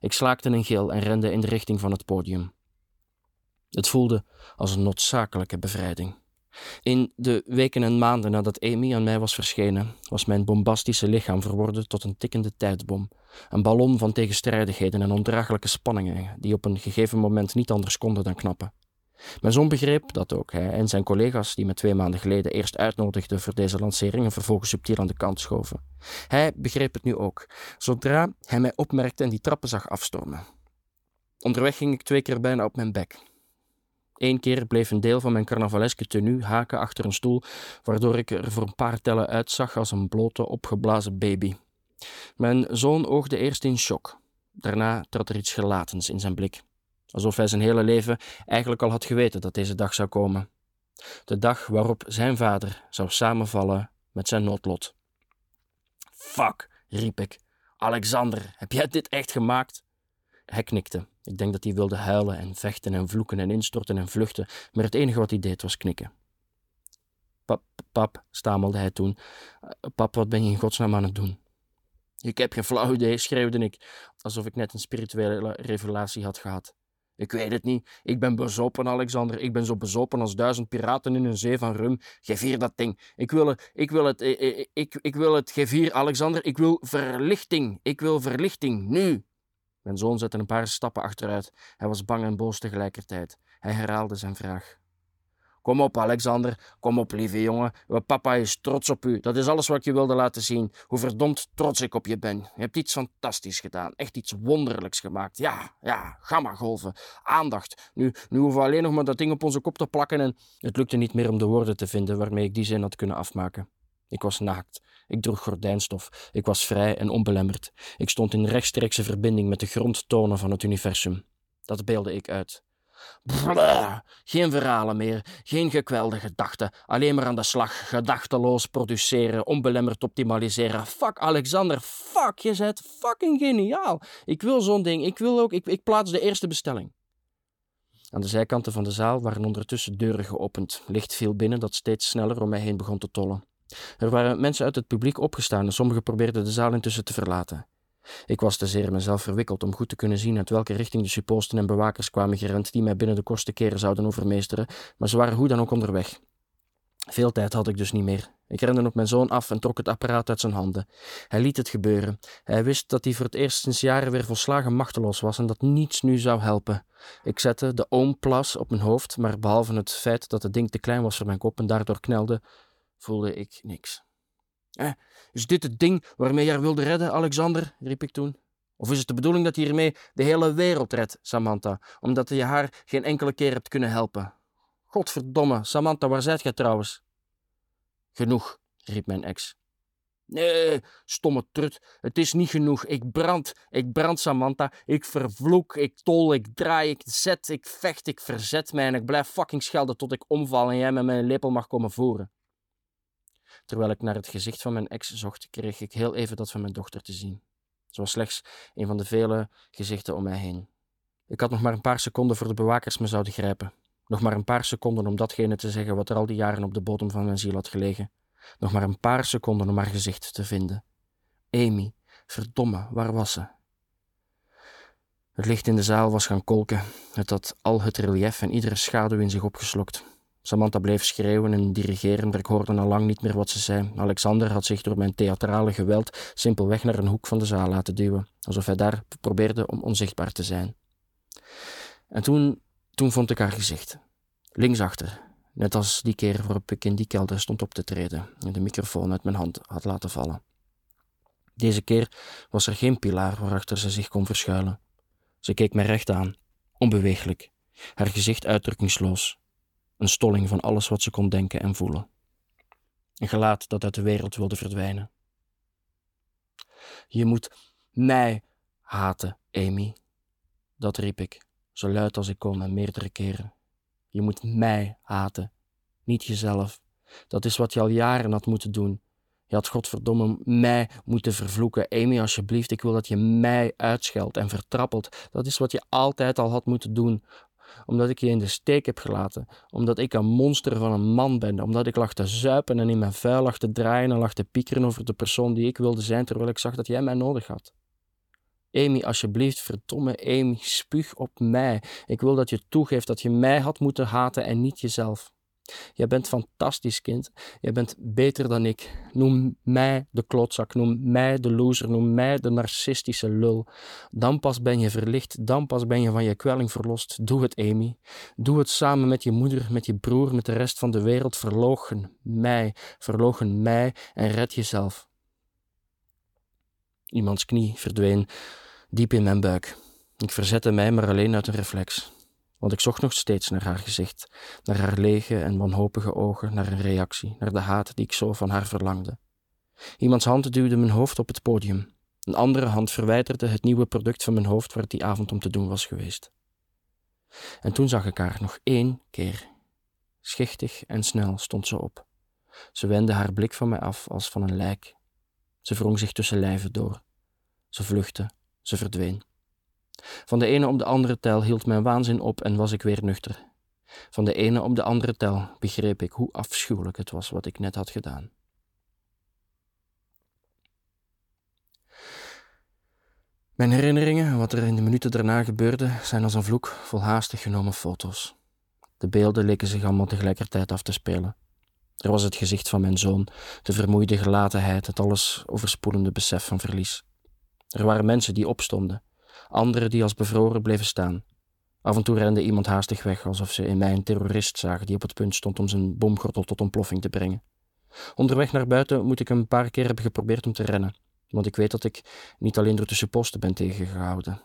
Ik slaakte een gil en rende in de richting van het podium. Het voelde als een noodzakelijke bevrijding. In de weken en maanden nadat Amy aan mij was verschenen, was mijn bombastische lichaam verworden tot een tikkende tijdbom. Een ballon van tegenstrijdigheden en ondraaglijke spanningen, die op een gegeven moment niet anders konden dan knappen. Mijn zoon begreep dat ook hij en zijn collega's, die me twee maanden geleden eerst uitnodigden voor deze lancering en vervolgens subtiel aan de kant schoven. Hij begreep het nu ook, zodra hij mij opmerkte en die trappen zag afstormen. Onderweg ging ik twee keer bijna op mijn bek. Eén keer bleef een deel van mijn carnavaleske tenue haken achter een stoel, waardoor ik er voor een paar tellen uitzag als een blote, opgeblazen baby. Mijn zoon oogde eerst in shock. Daarna trad er iets gelatens in zijn blik. Alsof hij zijn hele leven eigenlijk al had geweten dat deze dag zou komen. De dag waarop zijn vader zou samenvallen met zijn noodlot. Fuck, riep ik. Alexander, heb jij dit echt gemaakt? Hij knikte. Ik denk dat hij wilde huilen en vechten en vloeken en instorten en vluchten, maar het enige wat hij deed was knikken. Pap, pap, stamelde hij toen. Pap, wat ben je in godsnaam aan het doen? Ik heb geen flauw idee, schreeuwde ik, alsof ik net een spirituele revelatie had gehad. Ik weet het niet. Ik ben bezopen, Alexander. Ik ben zo bezopen als duizend piraten in een zee van rum. Geef hier dat ding. Ik wil het, ik wil het, ik, ik, ik wil het. Geef hier, Alexander. Ik wil verlichting. Ik wil verlichting. Nu. Mijn zoon zette een paar stappen achteruit. Hij was bang en boos tegelijkertijd. Hij herhaalde zijn vraag. Kom op, Alexander. Kom op, lieve jongen. Papa is trots op u. Dat is alles wat ik je wilde laten zien. Hoe verdomd trots ik op je ben. Je hebt iets fantastisch gedaan. Echt iets wonderlijks gemaakt. Ja, ja, gamma-golven. Aandacht. Nu, nu hoeven we alleen nog maar dat ding op onze kop te plakken en... Het lukte niet meer om de woorden te vinden waarmee ik die zin had kunnen afmaken. Ik was naakt. Ik droeg gordijnstof. Ik was vrij en onbelemmerd. Ik stond in rechtstreekse verbinding met de grondtonen van het universum. Dat beelde ik uit. Geen verhalen meer, geen gekwelde gedachten, alleen maar aan de slag, gedachteloos produceren, onbelemmerd optimaliseren. Fuck Alexander, fuck, je bent fucking geniaal. Ik wil zo'n ding, ik wil ook, ik, ik plaats de eerste bestelling. Aan de zijkanten van de zaal waren ondertussen deuren geopend. Licht viel binnen dat steeds sneller om mij heen begon te tollen. Er waren mensen uit het publiek opgestaan en sommigen probeerden de zaal intussen te verlaten. Ik was te zeer mezelf verwikkeld om goed te kunnen zien uit welke richting de supposten en bewakers kwamen gerend die mij binnen de kortste keren zouden overmeesteren, maar ze waren hoe dan ook onderweg. Veel tijd had ik dus niet meer. Ik rende op mijn zoon af en trok het apparaat uit zijn handen. Hij liet het gebeuren. Hij wist dat hij voor het eerst sinds jaren weer volslagen machteloos was en dat niets nu zou helpen. Ik zette de oomplas op mijn hoofd, maar behalve het feit dat het ding te klein was voor mijn kop en daardoor knelde, voelde ik niks. Eh, is dit het ding waarmee je haar wilde redden, Alexander? riep ik toen. Of is het de bedoeling dat je hiermee de hele wereld redt, Samantha, omdat je haar geen enkele keer hebt kunnen helpen? Godverdomme, Samantha, waar zijt jij trouwens? Genoeg, riep mijn ex. Nee, stomme trut, het is niet genoeg. Ik brand, ik brand, Samantha. Ik vervloek, ik tol, ik draai, ik zet, ik vecht, ik verzet mij en ik blijf fucking schelden tot ik omval en jij met mijn lepel mag komen voeren. Terwijl ik naar het gezicht van mijn ex zocht, kreeg ik heel even dat van mijn dochter te zien. Ze was slechts een van de vele gezichten om mij heen. Ik had nog maar een paar seconden voor de bewakers me zouden grijpen. Nog maar een paar seconden om datgene te zeggen wat er al die jaren op de bodem van mijn ziel had gelegen. Nog maar een paar seconden om haar gezicht te vinden. Amy, verdomme, waar was ze? Het licht in de zaal was gaan kolken. Het had al het relief en iedere schaduw in zich opgeslokt. Samantha bleef schreeuwen en dirigeren, maar ik hoorde al lang niet meer wat ze zei. Alexander had zich door mijn theatrale geweld simpelweg naar een hoek van de zaal laten duwen, alsof hij daar probeerde om onzichtbaar te zijn. En toen, toen vond ik haar gezicht. Linksachter, net als die keer waarop ik in die kelder stond op te treden en de microfoon uit mijn hand had laten vallen. Deze keer was er geen pilaar waarachter ze zich kon verschuilen. Ze keek mij recht aan, onbeweeglijk, haar gezicht uitdrukkingsloos, een stolling van alles wat ze kon denken en voelen. Een gelaat dat uit de wereld wilde verdwijnen. Je moet mij haten, Amy. Dat riep ik, zo luid als ik kon en meerdere keren. Je moet mij haten, niet jezelf. Dat is wat je al jaren had moeten doen. Je had godverdomme mij moeten vervloeken. Amy, alsjeblieft, ik wil dat je mij uitscheldt en vertrappelt. Dat is wat je altijd al had moeten doen. Omdat ik je in de steek heb gelaten. Omdat ik een monster van een man ben. Omdat ik lag te zuipen en in mijn vuil lag te draaien en lag te piekeren over de persoon die ik wilde zijn, terwijl ik zag dat jij mij nodig had. Amy, alsjeblieft, verdomme Amy, spuug op mij. Ik wil dat je toegeeft dat je mij had moeten haten en niet jezelf. Jij bent fantastisch, kind. Jij bent beter dan ik. Noem mij de klotzak, noem mij de loser, noem mij de narcistische lul. Dan pas ben je verlicht, dan pas ben je van je kwelling verlost. Doe het, Amy. Doe het samen met je moeder, met je broer, met de rest van de wereld. Verlogen mij, verlogen mij en red jezelf. Iemands knie verdween diep in mijn buik. Ik verzette mij, maar alleen uit een reflex. Want ik zocht nog steeds naar haar gezicht, naar haar lege en wanhopige ogen, naar een reactie, naar de haat die ik zo van haar verlangde. Iemands hand duwde mijn hoofd op het podium. Een andere hand verwijderde het nieuwe product van mijn hoofd waar het die avond om te doen was geweest. En toen zag ik haar nog één keer. Schichtig en snel stond ze op. Ze wendde haar blik van mij af als van een lijk. Ze wrong zich tussen lijven door. Ze vluchtte, ze verdween. Van de ene op de andere tel hield mijn waanzin op en was ik weer nuchter. Van de ene op de andere tel begreep ik hoe afschuwelijk het was wat ik net had gedaan. Mijn herinneringen en wat er in de minuten daarna gebeurde zijn als een vloek vol haastig genomen foto's. De beelden leken zich allemaal tegelijkertijd af te spelen. Er was het gezicht van mijn zoon, de vermoeide gelatenheid, het alles overspoelende besef van verlies. Er waren mensen die opstonden, anderen die als bevroren bleven staan. Af en toe rende iemand haastig weg, alsof ze in mij een terrorist zagen die op het punt stond om zijn bomgordel tot ontploffing te brengen. Onderweg naar buiten moet ik een paar keer hebben geprobeerd om te rennen, want ik weet dat ik niet alleen door tussen posten ben tegengehouden.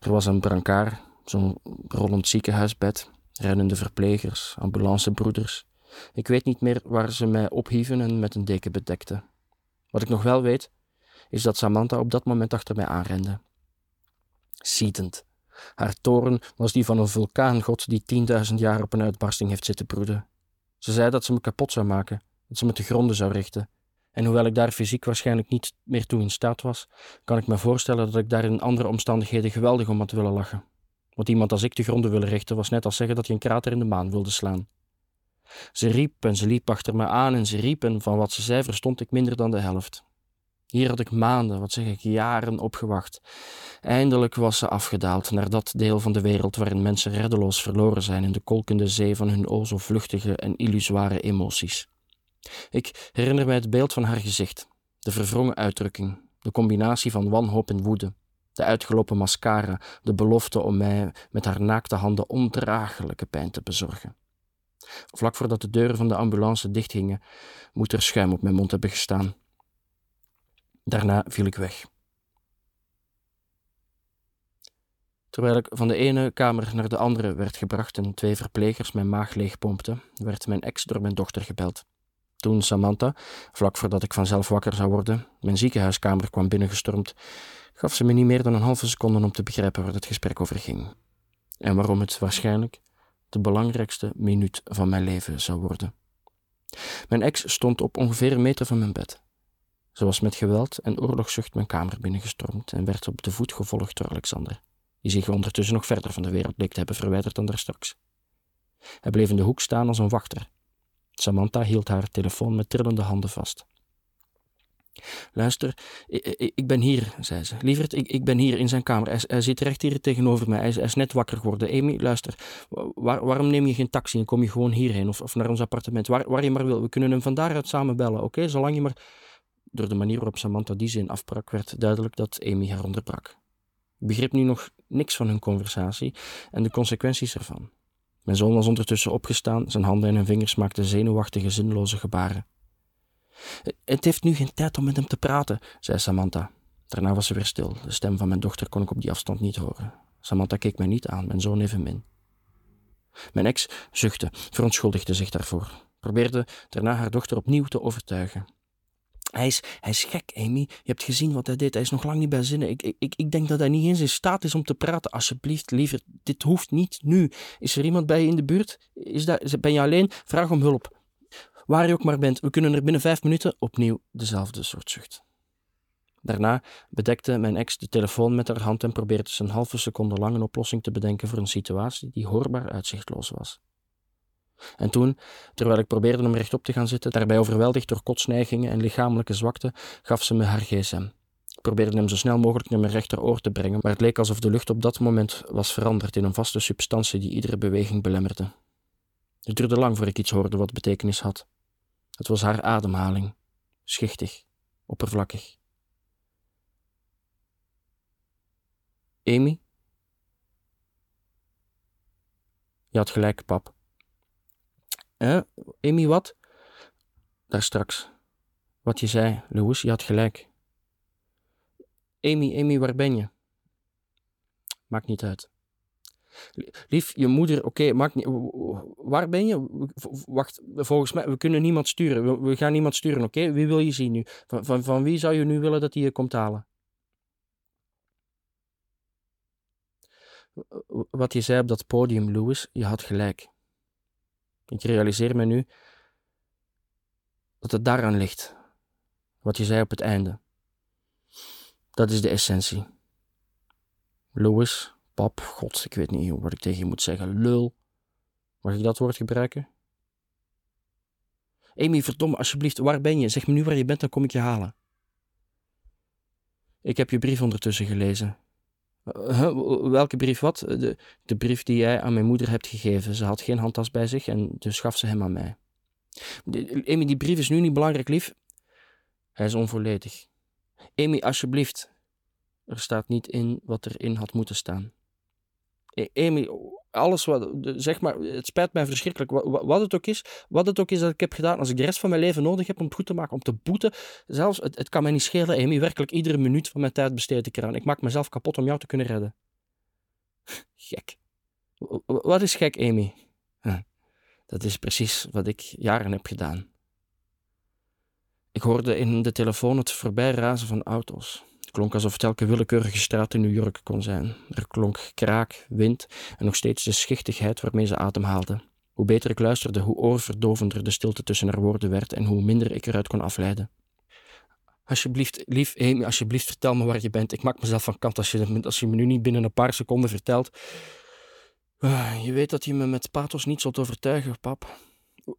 Er was een brancard, zo'n rollend ziekenhuisbed, rennende verplegers, ambulancebroeders. Ik weet niet meer waar ze mij ophieven en met een deken bedekten. Wat ik nog wel weet, is dat Samantha op dat moment achter mij aanrende. Zietend. Haar toren was die van een vulkaangod die tienduizend jaar op een uitbarsting heeft zitten broeden. Ze zei dat ze me kapot zou maken, dat ze me te gronden zou richten. En hoewel ik daar fysiek waarschijnlijk niet meer toe in staat was, kan ik me voorstellen dat ik daar in andere omstandigheden geweldig om had willen lachen. Want iemand als ik te gronden willen richten was net als zeggen dat je een krater in de maan wilde slaan. Ze riep en ze liep achter me aan en ze riep en van wat ze zei verstond ik minder dan de helft. Hier had ik maanden, wat zeg ik, jaren opgewacht. Eindelijk was ze afgedaald naar dat deel van de wereld waarin mensen reddeloos verloren zijn in de kolkende zee van hun o zo vluchtige en illusoire emoties. Ik herinner mij het beeld van haar gezicht, de verwrongen uitdrukking, de combinatie van wanhoop en woede, de uitgelopen mascara, de belofte om mij met haar naakte handen ondraaglijke pijn te bezorgen. Vlak voordat de deuren van de ambulance dichtgingen, moet er schuim op mijn mond hebben gestaan. Daarna viel ik weg. Terwijl ik van de ene kamer naar de andere werd gebracht en twee verplegers mijn maag leegpompten, werd mijn ex door mijn dochter gebeld. Toen Samantha, vlak voordat ik vanzelf wakker zou worden, mijn ziekenhuiskamer kwam binnengestormd, gaf ze me niet meer dan een halve seconde om te begrijpen waar het gesprek over ging. En waarom het waarschijnlijk de belangrijkste minuut van mijn leven zou worden. Mijn ex stond op ongeveer een meter van mijn bed. Ze was met geweld en oorlogszucht mijn kamer binnengestormd en werd op de voet gevolgd door Alexander, die zich ondertussen nog verder van de wereld bleek te hebben verwijderd dan daarstraks. Hij bleef in de hoek staan als een wachter. Samantha hield haar telefoon met trillende handen vast. Luister, ik, ben hier, zei ze. Lieverd, ik, ik ben hier in zijn kamer. Hij, zit recht hier tegenover mij. Hij is, net wakker geworden. Amy, luister, waar, waarom neem je geen taxi en kom je gewoon hierheen of, of naar ons appartement? Waar, waar je maar wil. We kunnen hem van daaruit samen bellen, oké? Zolang je maar... Door de manier waarop Samantha die zin afbrak, werd duidelijk dat Amy haar onderbrak. Ik begreep nu nog niks van hun conversatie en de consequenties ervan. Mijn zoon was ondertussen opgestaan, zijn handen en vingers maakten zenuwachtige, zinloze gebaren. Het heeft nu geen tijd om met hem te praten, zei Samantha. Daarna was ze weer stil. De stem van mijn dochter kon ik op die afstand niet horen. Samantha keek mij niet aan, mijn zoon evenmin. Mijn ex zuchtte, verontschuldigde zich daarvoor, probeerde daarna haar dochter opnieuw te overtuigen. Hij is, hij is gek, Amy. Je hebt gezien wat hij deed. Hij is nog lang niet bij zinnen. Ik, ik, ik denk dat hij niet eens in staat is om te praten. Alsjeblieft, liever, dit hoeft niet nu. Is er iemand bij je in de buurt? Is dat, ben je alleen? Vraag om hulp. Waar je ook maar bent, we kunnen er binnen vijf minuten opnieuw dezelfde soort zucht. Daarna bedekte mijn ex de telefoon met haar hand en probeerde ze een halve seconde lang een oplossing te bedenken voor een situatie die hoorbaar uitzichtloos was. En toen, terwijl ik probeerde hem rechtop te gaan zitten, daarbij overweldigd door kotsneigingen en lichamelijke zwakte, gaf ze me haar gsm. Ik probeerde hem zo snel mogelijk naar mijn rechteroor te brengen, maar het leek alsof de lucht op dat moment was veranderd in een vaste substantie die iedere beweging belemmerde. Het duurde lang voor ik iets hoorde wat betekenis had. Het was haar ademhaling, schichtig, oppervlakkig. Amy? Je had gelijk, pap. Eh, Amy, wat? Daar straks. Wat je zei, Louis, je had gelijk. Amy, Amy, waar ben je? Maakt niet uit. Lief, je moeder, oké, maakt niet. Waar ben je? Wacht, volgens mij, we kunnen niemand sturen. We, gaan niemand sturen, oké? Wie wil je zien nu? Van, van, van wie zou je nu willen dat hij je komt halen? Wat je zei op dat podium, Louis, je had gelijk. Ik realiseer me nu dat het daaraan ligt. Wat je zei op het einde. Dat is de essentie. Louis, pap, god, ik weet niet wat ik tegen je moet zeggen. Lul. Mag ik dat woord gebruiken? Amy, verdomme, alsjeblieft, waar ben je? Zeg me nu waar je bent, dan kom ik je halen. Ik heb je brief ondertussen gelezen. Welke brief wat? De, de brief die jij aan mijn moeder hebt gegeven. Ze had geen handtas bij zich en dus gaf ze hem aan mij. Amy, die brief is nu niet belangrijk, lief. Hij is onvolledig. Amy, alsjeblieft. Er staat niet in wat erin had moeten staan. E, Amy, alles wat, zeg maar, het spijt mij verschrikkelijk. Wat, het ook is, wat het ook is dat ik heb gedaan, als ik de rest van mijn leven nodig heb om het goed te maken, om te boeten, zelfs, het, kan mij niet schelen, Amy, werkelijk iedere minuut van mijn tijd besteed ik eraan. Ik maak mezelf kapot om jou te kunnen redden. Gek. Wat is gek, Amy? Dat is precies wat ik jaren heb gedaan. Ik hoorde in de telefoon het voorbijrazen van auto's. Het klonk alsof het elke willekeurige straat in New York kon zijn. Er klonk kraak, wind en nog steeds de schichtigheid waarmee ze ademhaalde. Hoe beter ik luisterde, hoe oorverdovender de stilte tussen haar woorden werd en hoe minder ik eruit kon afleiden. Alsjeblieft, lief Amy, alsjeblieft vertel me waar je bent. Ik maak mezelf van kant als je, als je me nu niet binnen een paar seconden vertelt. Ah, je weet dat je me met pathos niet zult overtuigen, pap.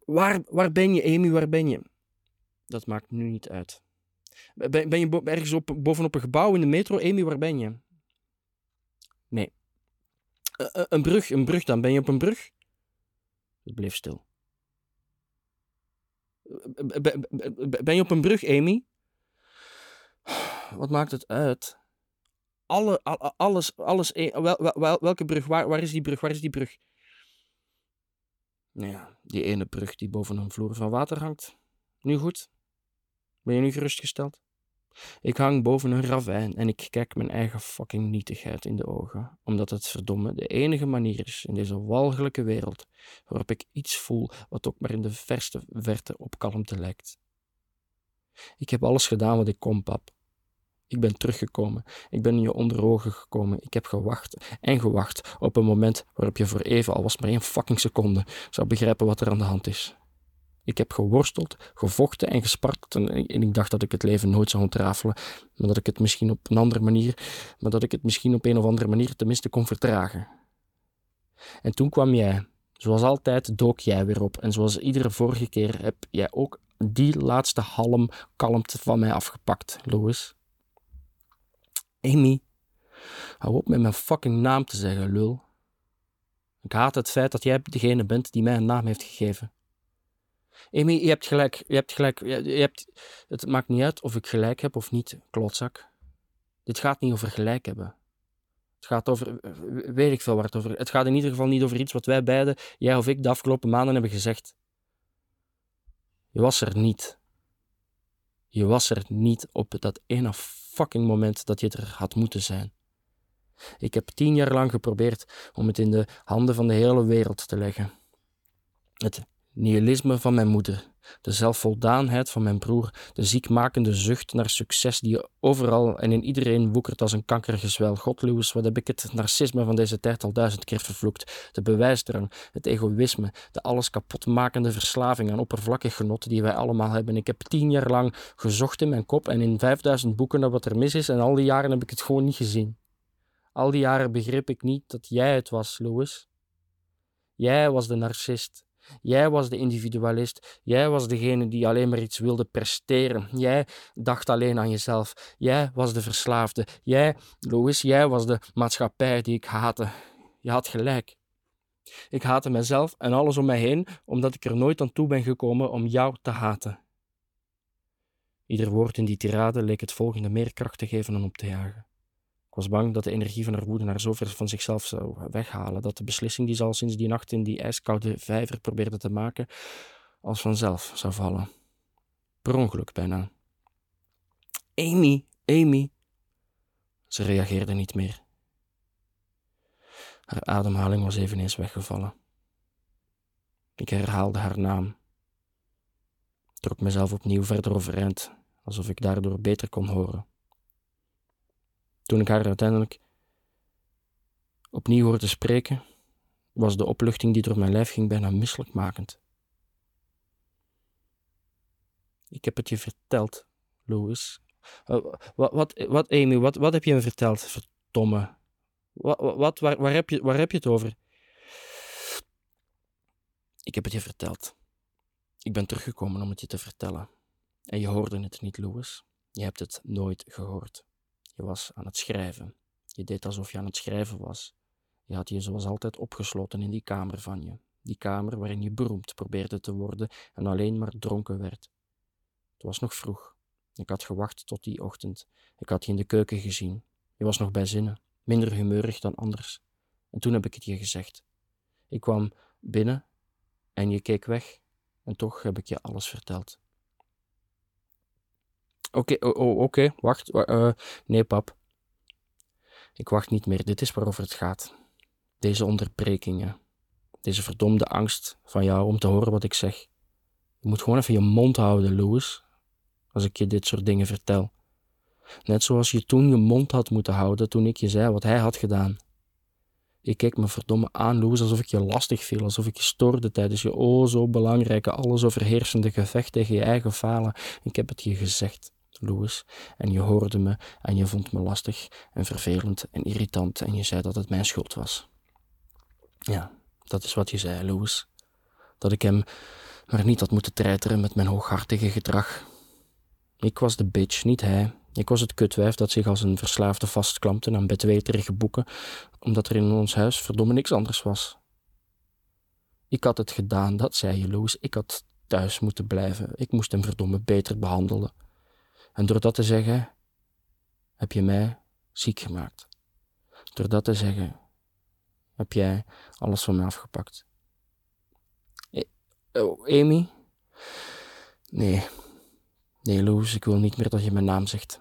Waar, waar ben je, Amy, waar ben je? Dat maakt nu niet uit. Ben, ben je ergens op, bovenop een gebouw in de metro? Amy, waar ben je? Nee. Uh, een brug, een brug dan. Ben je op een brug? Het bleef stil. Ben je op een brug, Amy? Wat maakt het uit? Alle, alles, alles, wel, wel, welke brug? Waar, waar is die brug? Waar is die brug? Nou ja, die ene brug die boven een vloer van water hangt. Nu goed. Ben je nu gerustgesteld? Ik hang boven een ravijn en ik kijk mijn eigen fucking nietigheid in de ogen, omdat het verdomme de enige manier is in deze walgelijke wereld waarop ik iets voel wat ook maar in de verste verte op kalmte lijkt. Ik heb alles gedaan wat ik kon, pap. Ik ben teruggekomen. Ik ben in je onder ogen gekomen. Ik heb gewacht en gewacht op een moment waarop je voor even, al was maar één fucking seconde, zou begrijpen wat er aan de hand is. Ik heb geworsteld, gevochten en gespart en, ik dacht dat ik het leven nooit zou ontrafelen, maar dat ik het misschien op een andere manier, maar dat ik het misschien op een of andere manier tenminste kon vertragen. En toen kwam jij. Zoals altijd dook jij weer op en zoals iedere vorige keer heb jij ook die laatste halm kalmte van mij afgepakt, Louis. Amy, hou op met mijn fucking naam te zeggen, lul. Ik haat het feit dat jij degene bent die mij een naam heeft gegeven. Amy, je hebt gelijk. Je hebt gelijk. Je, hebt, het maakt niet uit of ik gelijk heb of niet, klotzak. Dit gaat niet over gelijk hebben. Het gaat over, weet ik veel waar het over Het gaat in ieder geval niet over iets wat wij beiden, jij of ik, de afgelopen maanden hebben gezegd. Je was er niet. Je was er niet op dat ene fucking moment dat je er had moeten zijn. Ik heb tien jaar lang geprobeerd om het in de handen van de hele wereld te leggen. Het nihilisme van mijn moeder, De zelfvoldaanheid van mijn broer, de ziekmakende zucht naar succes die overal en in iedereen woekert als een kankergezwel. God, Lewis, wat heb ik het narcisme van deze tijd al duizend keer vervloekt. De bewijsdrang, het egoïsme, de alles kapotmakende verslaving aan oppervlakkig genot die wij allemaal hebben. Ik heb tien jaar lang gezocht in mijn kop en in vijfduizend boeken naar wat er mis is en al die jaren heb ik het gewoon niet gezien. Al die jaren begreep ik niet dat jij het was, Louis. Jij was de narcist. Jij was de individualist. Jij was degene die alleen maar iets wilde presteren. Jij dacht alleen aan jezelf. Jij was de verslaafde. Jij, Louis, jij was de maatschappij die ik haatte. Je had gelijk. Ik haatte mezelf en alles om mij heen, omdat ik er nooit aan toe ben gekomen om jou te haten. Ieder woord in die tirade leek het volgende meer kracht te geven en op te jagen. Ik was bang dat de energie van haar woede haar zo ver van zichzelf zou weghalen dat de beslissing die ze al sinds die nacht in die ijskoude vijver probeerde te maken, als vanzelf zou vallen. Per ongeluk bijna. Amy, Amy. Ze reageerde niet meer. Haar ademhaling was eveneens weggevallen. Ik herhaalde haar naam. Trok mezelf opnieuw verder overeind, alsof ik daardoor beter kon horen. Toen ik haar uiteindelijk opnieuw hoorde spreken, was de opluchting die door mijn lijf ging bijna misselijkmakend. Ik heb het je verteld, Louis. Uh, wat, wat, wat, Amy, wat, wat heb je me verteld? Verdomme. Wat, wat waar, waar, heb je, waar heb je het over? Ik heb het je verteld. Ik ben teruggekomen om het je te vertellen. En je hoorde het niet, Louis. Je hebt het nooit gehoord. Was aan het schrijven. Je deed alsof je aan het schrijven was. Je had je zoals altijd opgesloten in die kamer van je. Die kamer waarin je beroemd probeerde te worden en alleen maar dronken werd. Het was nog vroeg. Ik had gewacht tot die ochtend. Ik had je in de keuken gezien. Je was nog bij zinnen, minder humeurig dan anders. En toen heb ik het je gezegd. Ik kwam binnen en je keek weg en toch heb ik je alles verteld. Oké, okay, wacht. Uh, nee, pap. Ik wacht niet meer. Dit is waarover het gaat. Deze onderbrekingen. Deze verdomde angst van jou om te horen wat ik zeg. Je moet gewoon even je mond houden, Louis. Als ik je dit soort dingen vertel. Net zoals je toen je mond had moeten houden toen ik je zei wat hij had gedaan. Ik keek me verdomme aan, Louis, alsof ik je lastig viel, alsof ik je stoorde tijdens je o zo belangrijke, alles overheersende gevecht tegen je eigen falen. Ik heb het je gezegd. Louis, en je hoorde me en je vond me lastig en vervelend en irritant en je zei dat het mijn schuld was. Ja, dat is wat je zei, Louis. Dat ik hem maar niet had moeten treiteren met mijn hooghartige gedrag. Ik was de bitch, niet hij. Ik was het kutwijf dat zich als een verslaafde vastklampte aan bedweterige boeken, omdat er in ons huis verdomme niks anders was. Ik had het gedaan, dat zei je, Louis. Ik had thuis moeten blijven. Ik moest hem verdomme beter behandelen. En door dat te zeggen, heb je mij ziek gemaakt. Door dat te zeggen, heb jij alles van me afgepakt. E oh, Amy? Nee. Nee, Loes, ik wil niet meer dat je mijn naam zegt.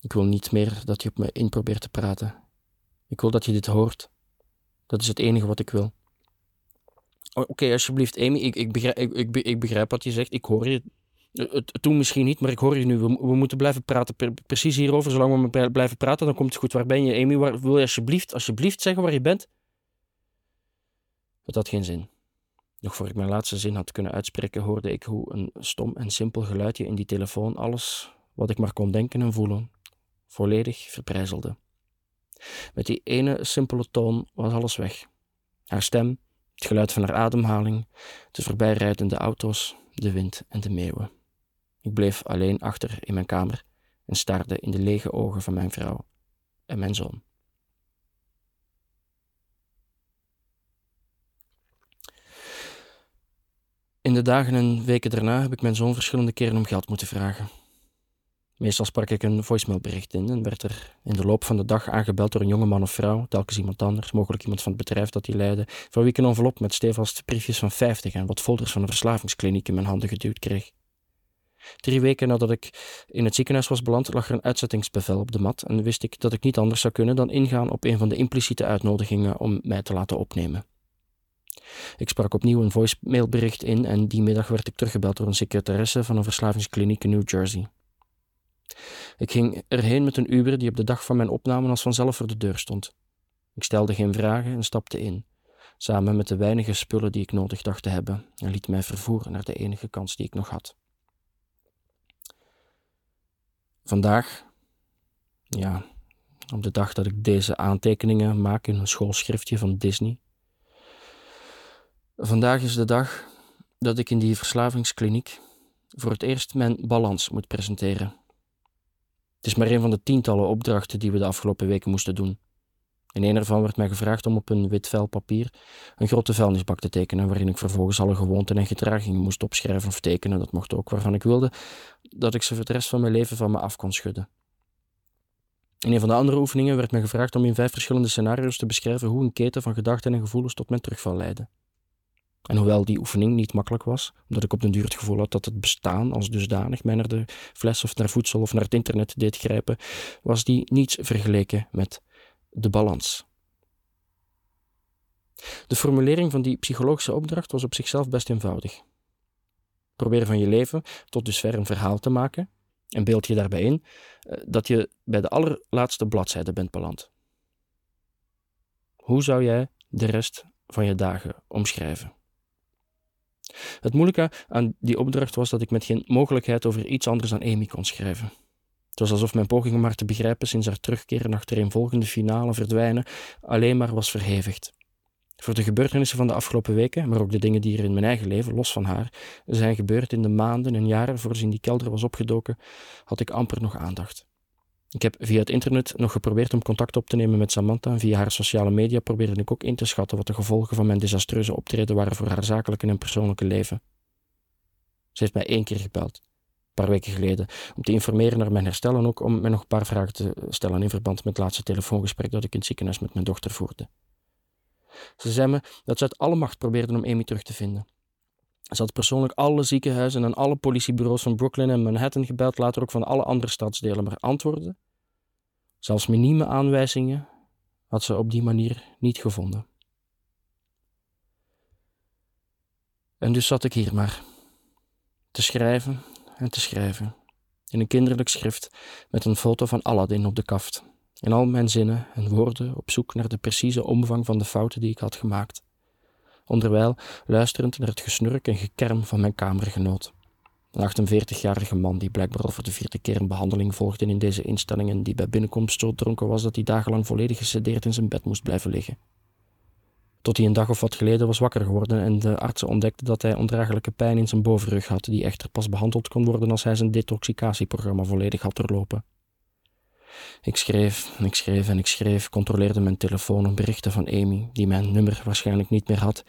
Ik wil niet meer dat je op me in probeert te praten. Ik wil dat je dit hoort. Dat is het enige wat ik wil. Oké, alsjeblieft, Amy, ik, ik, begrijp, ik, ik, ik begrijp wat je zegt. Ik hoor je. Het, toen misschien niet, maar ik hoor je nu. We, moeten blijven praten. precies hierover. Zolang we blijven praten, dan komt het goed. Waar ben je, Amy? Wil je alsjeblieft, alsjeblieft zeggen waar je bent? Het had geen zin. Nog voor ik mijn laatste zin had kunnen uitspreken, hoorde ik hoe een stom en simpel geluidje in die telefoon alles wat ik maar kon denken en voelen, volledig verbrijzelde. Met die ene simpele toon was alles weg. Haar stem, het geluid van haar ademhaling, de voorbijrijdende auto's, de wind en de meeuwen. Ik bleef alleen achter in mijn kamer en staarde in de lege ogen van mijn vrouw en mijn zoon. In de dagen en weken daarna heb ik mijn zoon verschillende keren om geld moeten vragen. Meestal sprak ik een voicemailbericht in en werd er in de loop van de dag aangebeld door een jonge man of vrouw, telkens iemand anders, mogelijk iemand van het bedrijf dat die leidde, voor wie ik een envelop met stevast briefjes van 50 en wat folders van een verslavingskliniek in mijn handen geduwd kreeg. Drie weken nadat ik in het ziekenhuis was beland, lag er een uitzettingsbevel op de mat en wist ik dat ik niet anders zou kunnen dan ingaan op een van de impliciete uitnodigingen om mij te laten opnemen. Ik sprak opnieuw een voicemailbericht in en die middag werd ik teruggebeld door een secretaresse van een verslavingskliniek in New Jersey. Ik ging erheen met een Uber die op de dag van mijn opname als vanzelf voor de deur stond. Ik stelde geen vragen en stapte in, samen met de weinige spullen die ik nodig dacht te hebben, en liet mij vervoeren naar de enige kans die ik nog had. Vandaag, ja, op de dag dat ik deze aantekeningen maak in een schoolschriftje van Disney. Vandaag is de dag dat ik in die verslavingskliniek voor het eerst mijn balans moet presenteren. Het is maar een van de tientallen opdrachten die we de afgelopen weken moesten doen. In een ervan werd mij gevraagd om op een wit vel papier een grote vuilnisbak te tekenen, waarin ik vervolgens alle gewoonten en gedragingen moest opschrijven of tekenen, dat mocht ook waarvan ik wilde, dat ik ze voor de rest van mijn leven van me af kon schudden. In een van de andere oefeningen werd mij gevraagd om in vijf verschillende scenario's te beschrijven hoe een keten van gedachten en gevoelens tot mijn terugval leidde. En hoewel die oefening niet makkelijk was, omdat ik op den duur het gevoel had dat het bestaan als dusdanig mij naar de fles of naar voedsel of naar het internet deed grijpen, was die niets vergeleken met de balans. De formulering van die psychologische opdracht was op zichzelf best eenvoudig. Probeer van je leven tot dusver een verhaal te maken en beeld je daarbij in eh, dat je bij de allerlaatste bladzijde bent beland. Hoe zou jij de rest van je dagen omschrijven? Het moeilijke aan die opdracht was dat ik met geen mogelijkheid over iets anders dan Amy kon schrijven. Het was alsof mijn poging om haar te begrijpen sinds haar terugkeer naar volgende finale verdwijnen alleen maar was verhevigd. Voor de gebeurtenissen van de afgelopen weken, maar ook de dingen die er in mijn eigen leven, los van haar, zijn gebeurd in de maanden en jaren voor ze in die kelder was opgedoken, had ik amper nog aandacht. Ik heb via het internet nog geprobeerd om contact op te nemen met Samantha en via haar sociale media probeerde ik ook in te schatten wat de gevolgen van mijn desastreuze optreden waren voor haar zakelijke en persoonlijke leven. Ze heeft mij één keer gebeld, paar weken geleden, om te informeren naar mijn herstel en ook om mij nog een paar vragen te stellen in verband met het laatste telefoongesprek dat ik in het ziekenhuis met mijn dochter voerde. Ze zei me dat ze uit alle macht probeerden om Amy terug te vinden. Ze had persoonlijk alle ziekenhuizen en alle politiebureaus van Brooklyn en Manhattan gebeld, later ook van alle andere stadsdelen, maar antwoorden, zelfs minieme aanwijzingen, had ze op die manier niet gevonden. En dus zat ik hier maar, te schrijven en te schrijven, in een kinderlijk schrift met een foto van Aladdin op de kaft, in al mijn zinnen en woorden op zoek naar de precieze omvang van de fouten die ik had gemaakt onderwijl luisterend naar het gesnurk en gekerm van mijn kamergenoot. Een 48-jarige man die blijkbaar al voor de vierde keer een behandeling volgde in deze instelling en die bij binnenkomst zo dronken was dat hij dagenlang volledig gesedeerd in zijn bed moest blijven liggen. Tot hij een dag of wat geleden was wakker geworden en de artsen ontdekten dat hij ondraaglijke pijn in zijn bovenrug had, die echter pas behandeld kon worden als hij zijn detoxicatieprogramma volledig had doorlopen. Ik schreef ik schreef en ik schreef, controleerde mijn telefoon op berichten van Amy, die mijn nummer waarschijnlijk niet meer had.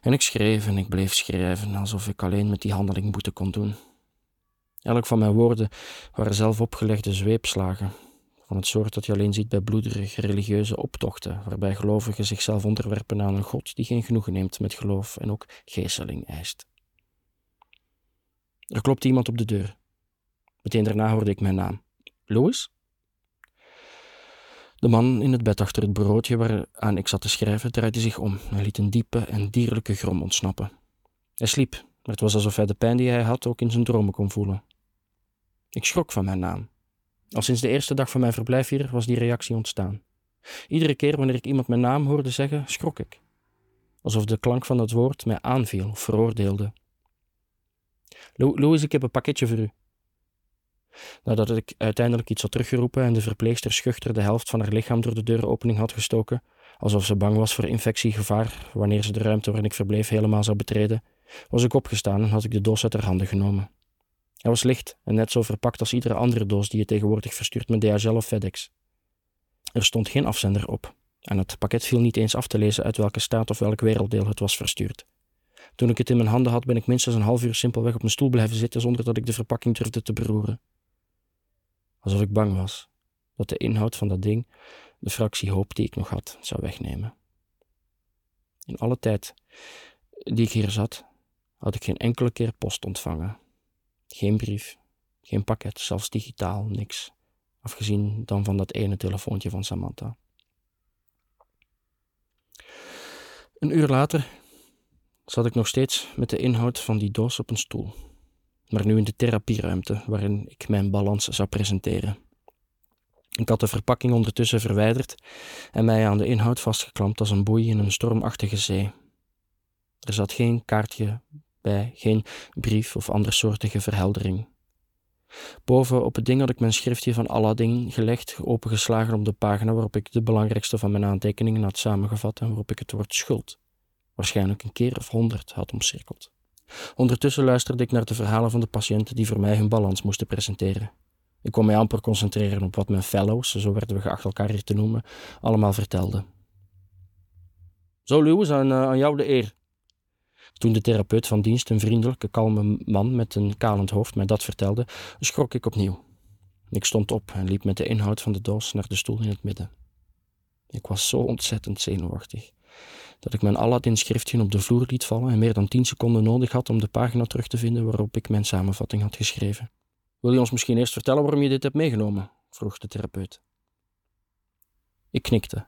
En ik schreef en ik bleef schrijven, alsof ik alleen met die handeling boete kon doen. Elk van mijn woorden waren zelf opgelegde zweepslagen, van het soort dat je alleen ziet bij bloederige religieuze optochten, waarbij gelovigen zichzelf onderwerpen aan een God die geen genoegen neemt met geloof en ook geesteling eist. Er klopte iemand op de deur. Meteen daarna hoorde ik mijn naam. Louis? De man in het bed achter het broodje waaraan ik zat te schrijven draaide zich om en liet een diepe en dierlijke grom ontsnappen. Hij sliep, maar het was alsof hij de pijn die hij had ook in zijn dromen kon voelen. Ik schrok van mijn naam. Al sinds de eerste dag van mijn verblijf hier was die reactie ontstaan. Iedere keer wanneer ik iemand mijn naam hoorde zeggen, schrok ik. Alsof de klank van dat woord mij aanviel of veroordeelde. Louis, ik heb een pakketje voor u. Nadat ik uiteindelijk iets had teruggeroepen en de verpleegster schuchter de helft van haar lichaam door de deuropening had gestoken, alsof ze bang was voor infectiegevaar wanneer ze de ruimte waarin ik verbleef helemaal zou betreden, was ik opgestaan en had ik de doos uit haar handen genomen. Hij was licht en net zo verpakt als iedere andere doos die je tegenwoordig verstuurt met DHL of FedEx. Er stond geen afzender op en het pakket viel niet eens af te lezen uit welke staat of welk werelddeel het was verstuurd. Toen ik het in mijn handen had, ben ik minstens een half uur simpelweg op mijn stoel blijven zitten zonder dat ik de verpakking durfde te beroeren alsof ik bang was dat de inhoud van dat ding de fractie hoop die ik nog had zou wegnemen. In alle tijd die ik hier zat, had ik geen enkele keer post ontvangen. Geen brief, geen pakket, zelfs digitaal, niks. Afgezien dan van dat ene telefoontje van Samantha. Een uur later zat ik nog steeds met de inhoud van die doos op een stoel, maar nu in de therapieruimte waarin ik mijn balans zou presenteren. Ik had de verpakking ondertussen verwijderd en mij aan de inhoud vastgeklampt als een boei in een stormachtige zee. Er zat geen kaartje bij, geen brief of andersoortige verheldering. Boven op het ding had ik mijn schriftje van Aladdin gelegd, opengeslagen op de pagina waarop ik de belangrijkste van mijn aantekeningen had samengevat en waarop ik het woord schuld waarschijnlijk een keer of honderd had omcirkeld. Ondertussen luisterde ik naar de verhalen van de patiënten die voor mij hun balans moesten presenteren. Ik kon mij amper concentreren op wat mijn fellows, zo werden we geacht elkaar hier te noemen, allemaal vertelden. Zo, Lewis, aan, aan jou de eer. Toen de therapeut van dienst, een vriendelijke, kalme man met een kalend hoofd, mij dat vertelde, schrok ik opnieuw. Ik stond op en liep met de inhoud van de doos naar de stoel in het midden. Ik was zo ontzettend zenuwachtig dat ik mijn Aladdin-schriftje op de vloer liet vallen en meer dan tien seconden nodig had om de pagina terug te vinden waarop ik mijn samenvatting had geschreven. Wil je ons misschien eerst vertellen waarom je dit hebt meegenomen? vroeg de therapeut. Ik knikte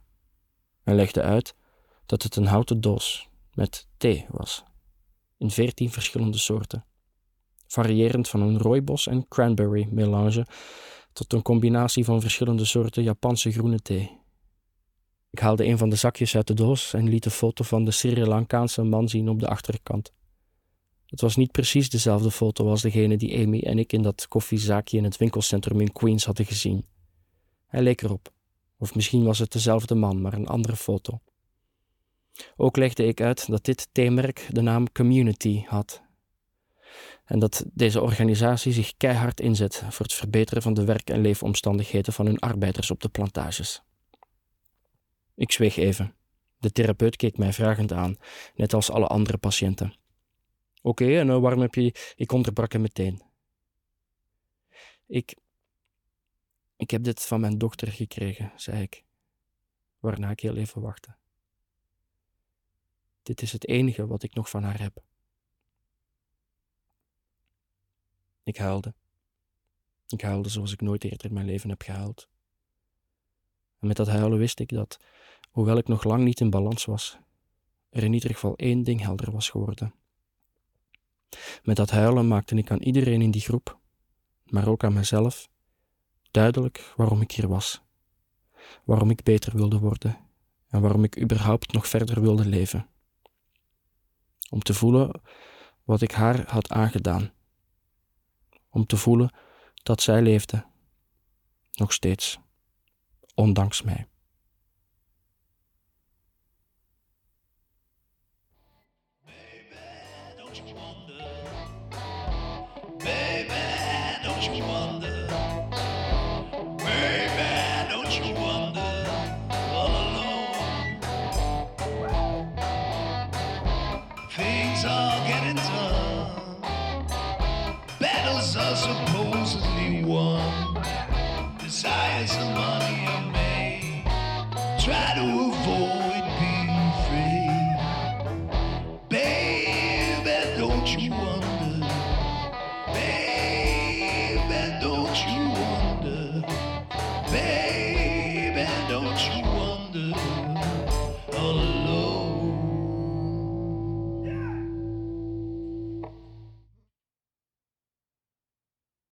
en legde uit dat het een houten doos met thee was, in veertien verschillende soorten, variërend van een rooibos en cranberry melange tot een combinatie van verschillende soorten Japanse groene thee. Ik haalde een van de zakjes uit de doos en liet een foto van de Sri Lankaanse man zien op de achterkant. Het was niet precies dezelfde foto als degene die Amy en ik in dat koffiezaakje in het winkelcentrum in Queens hadden gezien. Hij leek erop. Of misschien was het dezelfde man, maar een andere foto. Ook legde ik uit dat dit theemerk de naam Community had. En dat deze organisatie zich keihard inzet voor het verbeteren van de werk- en leefomstandigheden van hun arbeiders op de plantages. Ik zweeg even. De therapeut keek mij vragend aan, net als alle andere patiënten. Oké, en uh, waarom heb je. Ik onderbrak hem meteen. Ik. Ik heb dit van mijn dochter gekregen, zei ik, waarna ik heel even wachtte. Dit is het enige wat ik nog van haar heb. Ik huilde. Ik huilde zoals ik nooit eerder in mijn leven heb gehuild. En met dat huilen wist ik dat hoewel ik nog lang niet in balans was, er in ieder geval één ding helder was geworden. Met dat huilen maakte ik aan iedereen in die groep, maar ook aan mezelf, duidelijk waarom ik hier was, waarom ik beter wilde worden en waarom ik überhaupt nog verder wilde leven. Om te voelen wat ik haar had aangedaan. Om te voelen dat zij leefde, nog steeds, ondanks mij.